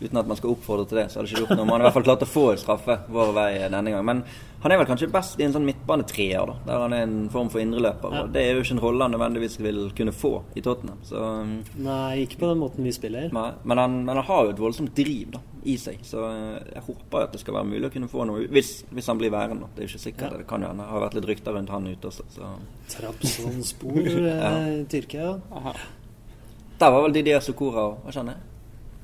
Uten at man skal oppfordre til det, så hadde det ikke gjort noe. Man har i hvert fall klart å få en straffe vår vei denne gang. Men han er vel kanskje best i en sånn midtbanetreer, da, der han er en form for indreløper. Ja. Og det er jo ikke en rolle han nødvendigvis vil kunne få i Tottenham. Så um, Nei, ikke på den måten vi spiller. Nei, men han, men han har jo et voldsomt driv da, i seg, så eh, jeg håper at det skal være mulig å kunne få noe. Hvis, hvis han blir værende. Det er jo ikke sikkert. Ja. Det kan jo hende. Det har vært litt rykter rundt han ute også. Så. Trabzonspor ja. Tyrkia. Tyrkia. Der var vel Didier Sokora òg, kjenner jeg.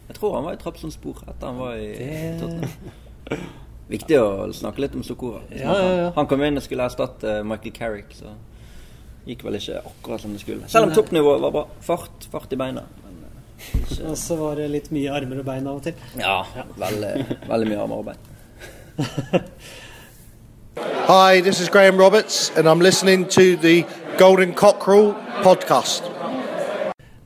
Jeg tror han var i Trabzonspor etter han var i Det- Tottenham. Viktig å snakke litt om Sokora. Ja, ja, ja. Han kom inn og skulle erstatte Michael Carrick, så gikk vel ikke akkurat som det skulle. Selv om toppnivået var bra. Fart, fart i beina. Eh, ikke- Og så var det litt mye armer og bein av og til. Ja, veldig, veldig mye armer og bein. Hi, this is Graham Roberts, and I'm listening to the Golden Cockerel podcast.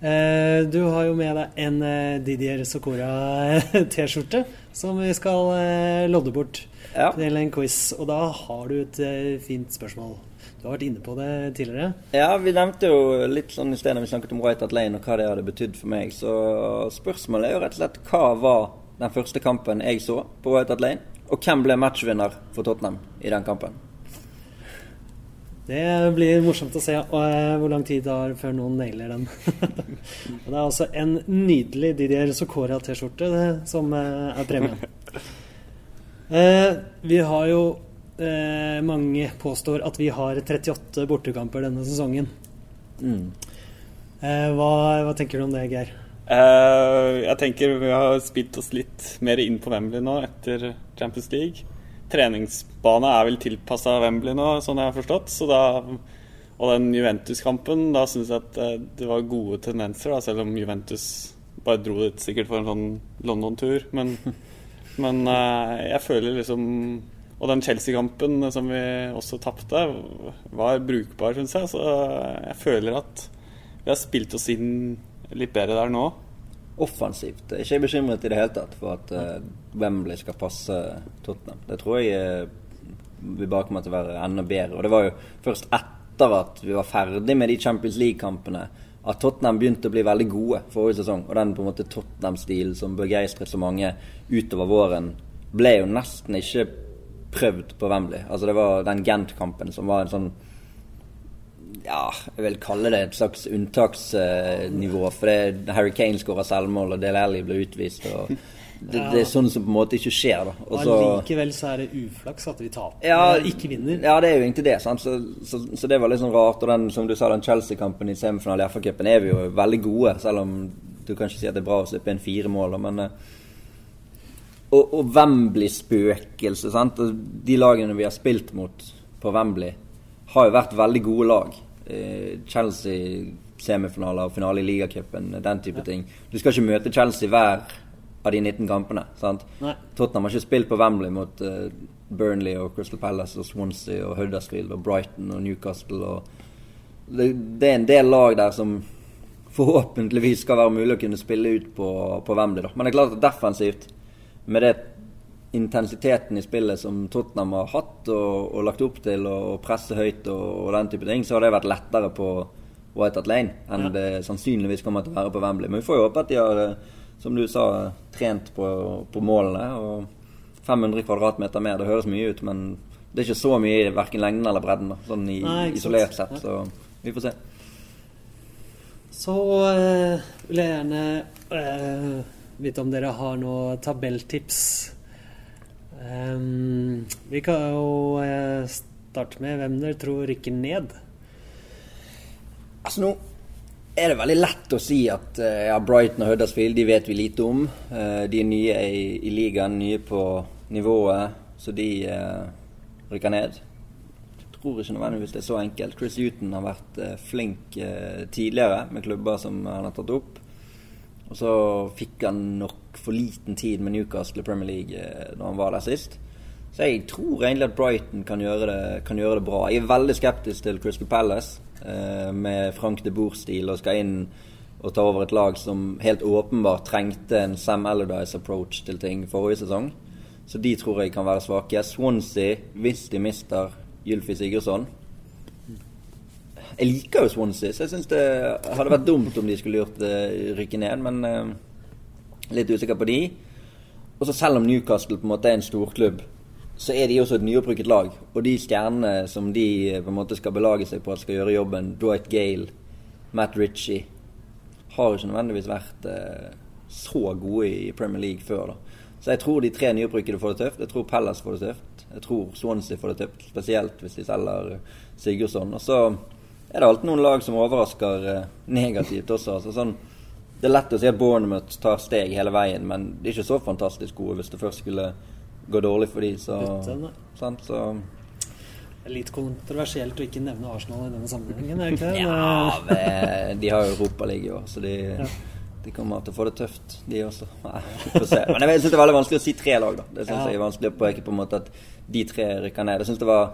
Eh, du har jo med deg en eh, Didier Socora-T-skjorte som vi skal eh, lodde bort Ja. til en quiz. Og da har du et fint spørsmål. Du har vært inne på det tidligere. Ja, vi nevnte jo litt sånn i sted når vi snakket om Right At Lane og hva det hadde betydd for meg. Så spørsmålet er jo rett og slett hva var den første kampen jeg så på Right At Lane? Og hvem ble matchvinner for Tottenham i den kampen? Det blir morsomt å se eh, hvor lang tid det har før noen nailer den. Og det er altså en nydelig Didier Socora-T-skjorte som eh, er premien. Eh, vi har jo eh, Mange påstår at vi har 38 bortekamper denne sesongen. Mm. Eh, hva, hva tenker du om det, Geir? Eh, jeg tenker vi har spilt oss litt mer inn på Wembley nå etter Champions League. Treningsbane er vel tilpassa Wembley nå, sånn jeg har forstått. Da, og den Juventus-kampen, da syns jeg at eh, det var gode tendenser, da, selv om Juventus bare dro dit sikkert for en sånn London-tur. Men, men eh, jeg føler liksom Og den Chelsea-kampen som vi også tapte, var brukbar, syns jeg. Så jeg føler at vi har spilt oss inn litt bedre der nå. Offensivt. Er ikke bekymret i det hele tatt for at uh, Wembley skal passe Tottenham. Det tror jeg eh, vi bare kommer til å være enda bedre. Og det var jo først etter at vi var ferdig med de Champions League-kampene at Tottenham begynte å bli veldig gode forrige sesong. Og den på en måte Tottenham-stilen som begeistret så mange utover våren, ble jo nesten ikke prøvd på Wembley. Altså Det var den Gent-kampen som var en sånn ja, jeg vil kalle det et slags unntaksnivå. For det, Harry Kane skårer selvmål, og Dele Alli ble utvist. og det, det er sånn som på en måte ikke skjer. da. Og Og så- Allikevel så er det uflaks at vi taper. ja, ikke vinner. Ja, det er jo egentlig det. Så, så, så det var litt sånn rart. Og den, som du sa, den Chelsea-kampen i semifinalen i FA-cupen er vi jo veldig gode, selv om du kan ikke si at det er bra å slippe inn fire mål. Men, eh, og, og Wembley-spøkelset. De lagene vi har spilt mot på Wembley, har jo vært veldig gode lag. Eh, Chelsea semifinaler og finale i ligacupen, den type ting. Du skal ikke møte Chelsea hver av de 19 kampene. sant? Nei. Tottenham har ikke spilt på Wembley mot uh, Burnley og Crystal Palace og Swansea og Huddersfield og Brighton og Newcastle. og det, det er en del lag der som forhåpentligvis skal være mulig å kunne spille ut på, på Wembley. da. Men det er klart at defensivt, med det intensiteten i spillet som Tottenham har hatt og, og lagt opp til, og, og presse høyt og, og den type ting, så har det vært lettere på White Hart Lane enn Ja. det sannsynligvis kommer til å være på Wembley. Men vi får jo håpe at de har, eh, som du sa, trent på, på målene. og 500 kvadratmeter mer, det høres mye ut, men det er ikke så mye i verken lengden eller bredden. da, Sånn i, Nei, isolert sett, så vi får se. Så øh, vil jeg gjerne øh, vite om dere har noe tabelltips. Ehm, vi kan jo eh, starte med hvem dere tror rykker ned. Altså nå er det veldig lett å si at eh, ja, Brighton og Huddersfield de vet vi lite om. Eh, de er nye i, i ligaen, nye på nivået, så de rykker ned. Jeg tror ikke nødvendigvis det er så enkelt. Chris Huton har vært flink tidligere med klubber som han har tatt opp. Og så fikk han nok for liten tid med Newcastle i Premier League da han var der sist. Så jeg tror egentlig at Brighton kan gjøre det, kan gjøre det bra. Jeg er veldig skeptisk til Crystal Palace eh, med Frank de Boer-stil og skal inn og ta over et lag som helt åpenbart trengte en Sam Allardyce approach til ting forrige sesong. Så de tror jeg kan være svake. Swansea, hvis de mister Gylfi Sigurdsson Jeg liker jo Swansea, så jeg syns det hadde vært dumt om de skulle gjort det, rykke ned. Men eh, litt usikker på de. Og så selv om Newcastle på en måte er en storklubb, så er de også et nyopprykket lag. Og de stjernene som de eh, på en måte skal belage seg på at skal gjøre jobben, Dwight Gale, Matt Ritchie, har ikke nødvendigvis vært eh, så gode i Premier League før. da. Så jeg tror de tre nyopprykkede får det tøft. Jeg tror Pellas får det tøft. Jeg tror Swansea får det tøft, spesielt hvis de selger eh, Sigurdsson. Og så er det alltid noen lag som overrasker eh, negativt også. altså sånn det er lett å si at Bournemouth tar steg hele veien, men de er ikke så fantastisk gode hvis det først skulle gå dårlig for de, så, sant, så Det er litt kontroversielt å ikke nevne Arsenal i denne sammenhengen, er det ikke det? Ja, men de har jo Europaliga i år, så de, Ja. de kommer til å få det tøft, de også. Nei. Men jeg syns det er veldig vanskelig å si tre lag, da. Det synes Ja. jeg er vanskelig å peke på en måte at de tre rykker ned. Jeg syns det var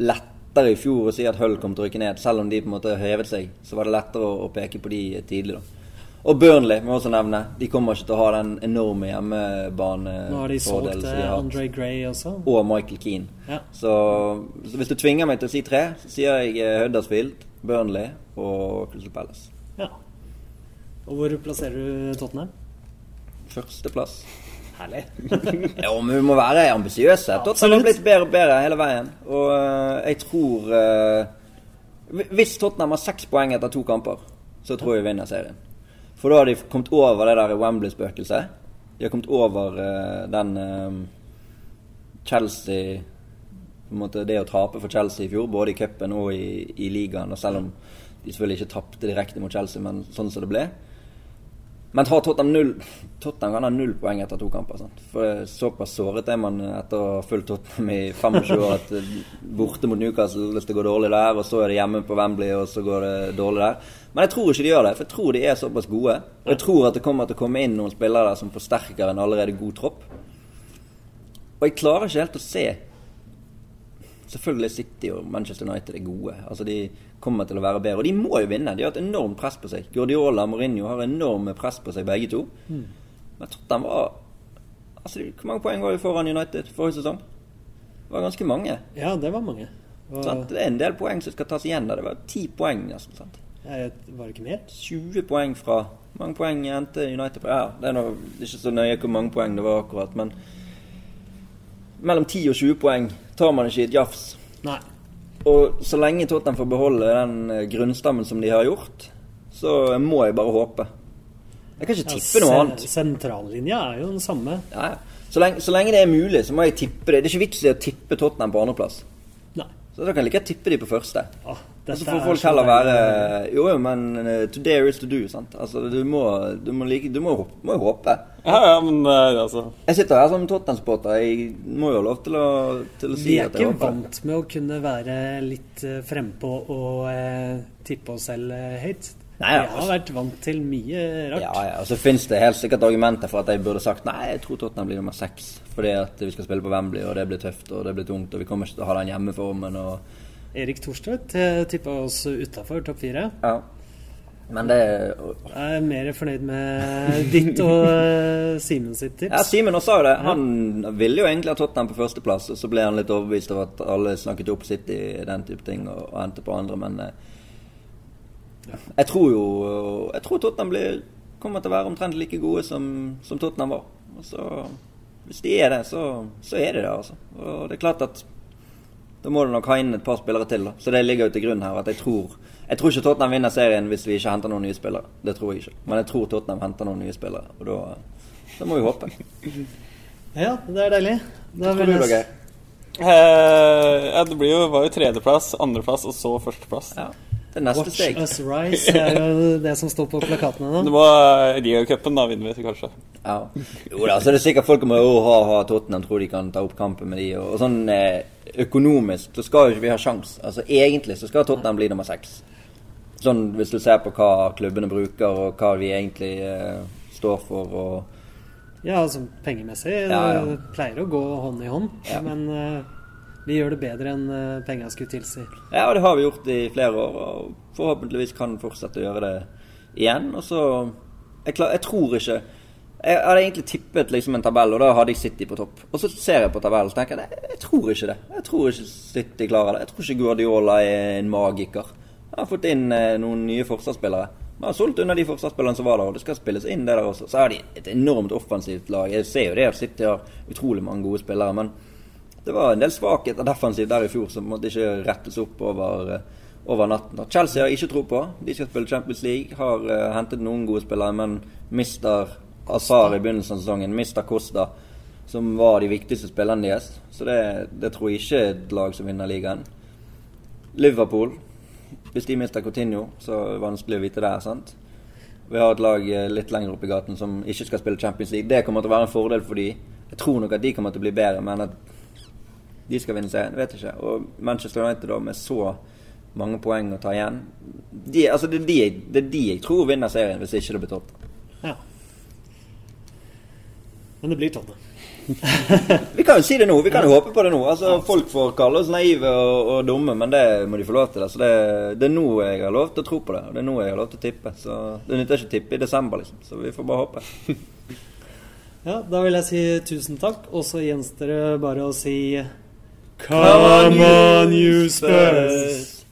lettere i fjor å si at Hull kom til å rykke ned, selv om de på en måte hevet seg. Så var det lettere å, å peke på de tidlig, da. Og Burnley må jeg også nevne. De kommer ikke til å ha den enorme hjemmebanefordelen Nå har de solgt eh, de har. Andre Gray også. Og Michael Keane. Ja. Så, så hvis du tvinger meg til å si tre, så sier jeg eh, Huddersfield, Burnley og Crystal Palace. ja. Og hvor plasserer du Tottenham? Førsteplass. Herlig. Jo, men vi må være ambisiøse. Tottenham Absolutt. har blitt bedre og bedre hele veien. Og eh, jeg tror eh, Hvis Tottenham har seks poeng etter to kamper, så tror jeg vi vinner serien. For da har de kommet over det der Wembley-spøkelset. De har kommet over uh, den eh, Chelsea på en måte Det å tape for Chelsea i fjor, både i cupen og i, i ligaen. Og selv om de selvfølgelig ikke tapte direkte mot Chelsea, men sånn som det ble. Men har Tottenham null Tottenham kan ha null poeng etter to kamper. Sant? For Såpass såret er man etter å ha fulgt Tottenham i 25 år at eh, borte mot Newcastle hvis det går dårlig der, og så er det hjemme på Wembley, og så går det dårlig der. Men jeg tror ikke de gjør det, for jeg tror de er såpass gode. Og jeg tror at det kommer til å komme inn noen spillere der som forsterker en allerede god tropp. Og jeg klarer ikke helt å se Selvfølgelig City og Manchester United er gode. Altså De kommer til å være bedre. Og de må jo vinne. De har et enormt press på seg. Guardiola og Mourinho har enorme press på seg, begge to. Men Tottenham var Altså, Hvor mange poeng var de foran United forrige sesong? Det var ganske mange. Ja, det var mange. Og, Sant? Det er en del poeng som skal tas igjen der. Det var ti poeng nesten. sant? jeg, var det ikke mer? 20 poeng fra Hvor mange poeng endte United på? Ja, det er noe, ikke så nøye hvor mange poeng det var akkurat, men mellom 10 og 20 poeng tar man ikke i et jafs. Nei. Og så lenge Tottenham får beholde den eh, grunnstammen som de har gjort, så må jeg bare håpe. Jeg kan ikke tippe noe annet. Sentrallinja er jo den samme. Ja, ja. så, lenge, så lenge det er mulig, så må jeg tippe det. Det er ikke vits i å tippe Tottenham på andreplass. Så da kan jeg like tippe de på første. Ah, Og dette så får er folk heller være Jo, jo, men eh, to dare is to do. sant? Altså, Du må, du må, like, du må, må jo håpe. Ja, ja, men eh, altså Jeg sitter her som Tottenham-supporter. Jeg må jo ha lov til å, til å si Vi er ikke vant med å kunne være litt eh, frempå og eh, tippe oss selv eh, høyt. Nei, ja, Vi har altså- vært vant til mye rart. Ja, ja, og så finnes det helt sikkert argumenter for at jeg burde sagt nei, jeg tror Tottenham blir nummer seks. Fordi at vi skal spille på Wembley, og det blir tøft, og det blir tungt, og vi kommer ikke til å ha den hjemmeformen. og... Erik Thorstvedt eh, tippa oss utafor topp fire. Ja. Men det Jeg er mer fornøyd med ditt og uh, Simen sitt tips. Ja, Simen også det. Han ville jo egentlig ha Tottenham på førsteplass, og så ble han litt overbevist av at alle snakket opp City i den type ting, og, og endte på andre, men eh, jeg tror jo Jeg tror Tottenham blir, kommer til å være omtrent like gode som, som Tottenham var. Og så, hvis de er det, så, så er de det, altså. Og det er klart at da må du nok ha inn et par spillere til. da. Så det ligger jo til grunn her at jeg tror Jeg tror ikke Tottenham vinner serien hvis vi ikke henter noen nye spillere. Det tror jeg ikke. Men jeg tror Tottenham henter noen nye spillere, og da, da må vi håpe. Ja, det er deilig. Da Tror du Geir? eh, Ja, det blir jo, var jo tredjeplass, andreplass og så førsteplass. Ja. Det er neste Watch steg. Us Rise er jo det som står på plakatene Det nå. var Ligacupen, da vinner vi kanskje. Ja. Jo da, så er det sikkert folk som oh, ha, ha, Tottenham tror de kan ta opp kampen med de. Og, og sånn eh, økonomisk så skal jo ikke vi ha sjans. Altså Egentlig så skal Tottenham bli nummer seks. Sånn hvis du ser på hva klubbene bruker, og hva vi egentlig eh, står for. og Ja, altså pengemessig Ja, ja. det pleier å gå hånd i hånd. Ja. Men eh, vi gjør det bedre enn pengene penga skulle tilsi. Ja, og det har vi gjort i flere år, og forhåpentligvis kan fortsette å gjøre det igjen. Og så Jeg, klar, jeg tror ikke Jeg hadde egentlig tippet liksom en tabell, og da hadde jeg City på topp. Og så ser jeg på tabellen og tenker jeg, jeg tror ikke det. Jeg tror ikke City klarer det. Jeg tror ikke Guardiola er en magiker. har fått inn eh, noen nye forsvarsspillere. Vi har solgt unna de forsvarsspillerne som var der, og det skal spilles inn det der også. Så har de et enormt offensivt lag. Jeg ser jo det at City har utrolig mange gode spillere, men det var en del svakheter defensivt der i fjor som måtte ikke rettes opp over, eh, over natten. Og Chelsea har ikke tro på. De skal spille Champions League, har uh, hentet noen gode spillere, men mister Azar i begynnelsen av sesongen, mister Costa, som var de viktigste spillerne deres. Så det, det tror jeg ikke er et lag som vinner ligaen. Liverpool hvis de mister Coutinho, så er det vanskelig å vite det. sant? Vi har et lag eh, litt lenger oppe i gaten som ikke skal spille Champions League. Det kommer til å være en fordel for de. Jeg tror nok at de kommer til å bli bedre, men at de skal vinne serien, vet jeg ikke. Og Manchester United da, med så mange poeng å ta igjen de, altså det, er de, det er de jeg tror vinner serien, hvis ikke det blir Tottenham. Ja. Men det blir Tottenham. Vi kan jo si det nå. Vi kan jo håpe på det nå. Altså, Folk får kalle oss naive og, og dumme, men det må de få lov til. Altså, det, det er nå jeg har lov til å tro på det, og det er nå jeg har lov til å tippe. Så Det nytter ikke å tippe i desember, liksom. Så vi får bare håpe. Ja, da vil jeg si tusen takk, og så gjenstår det bare å si Come on, you Spurs!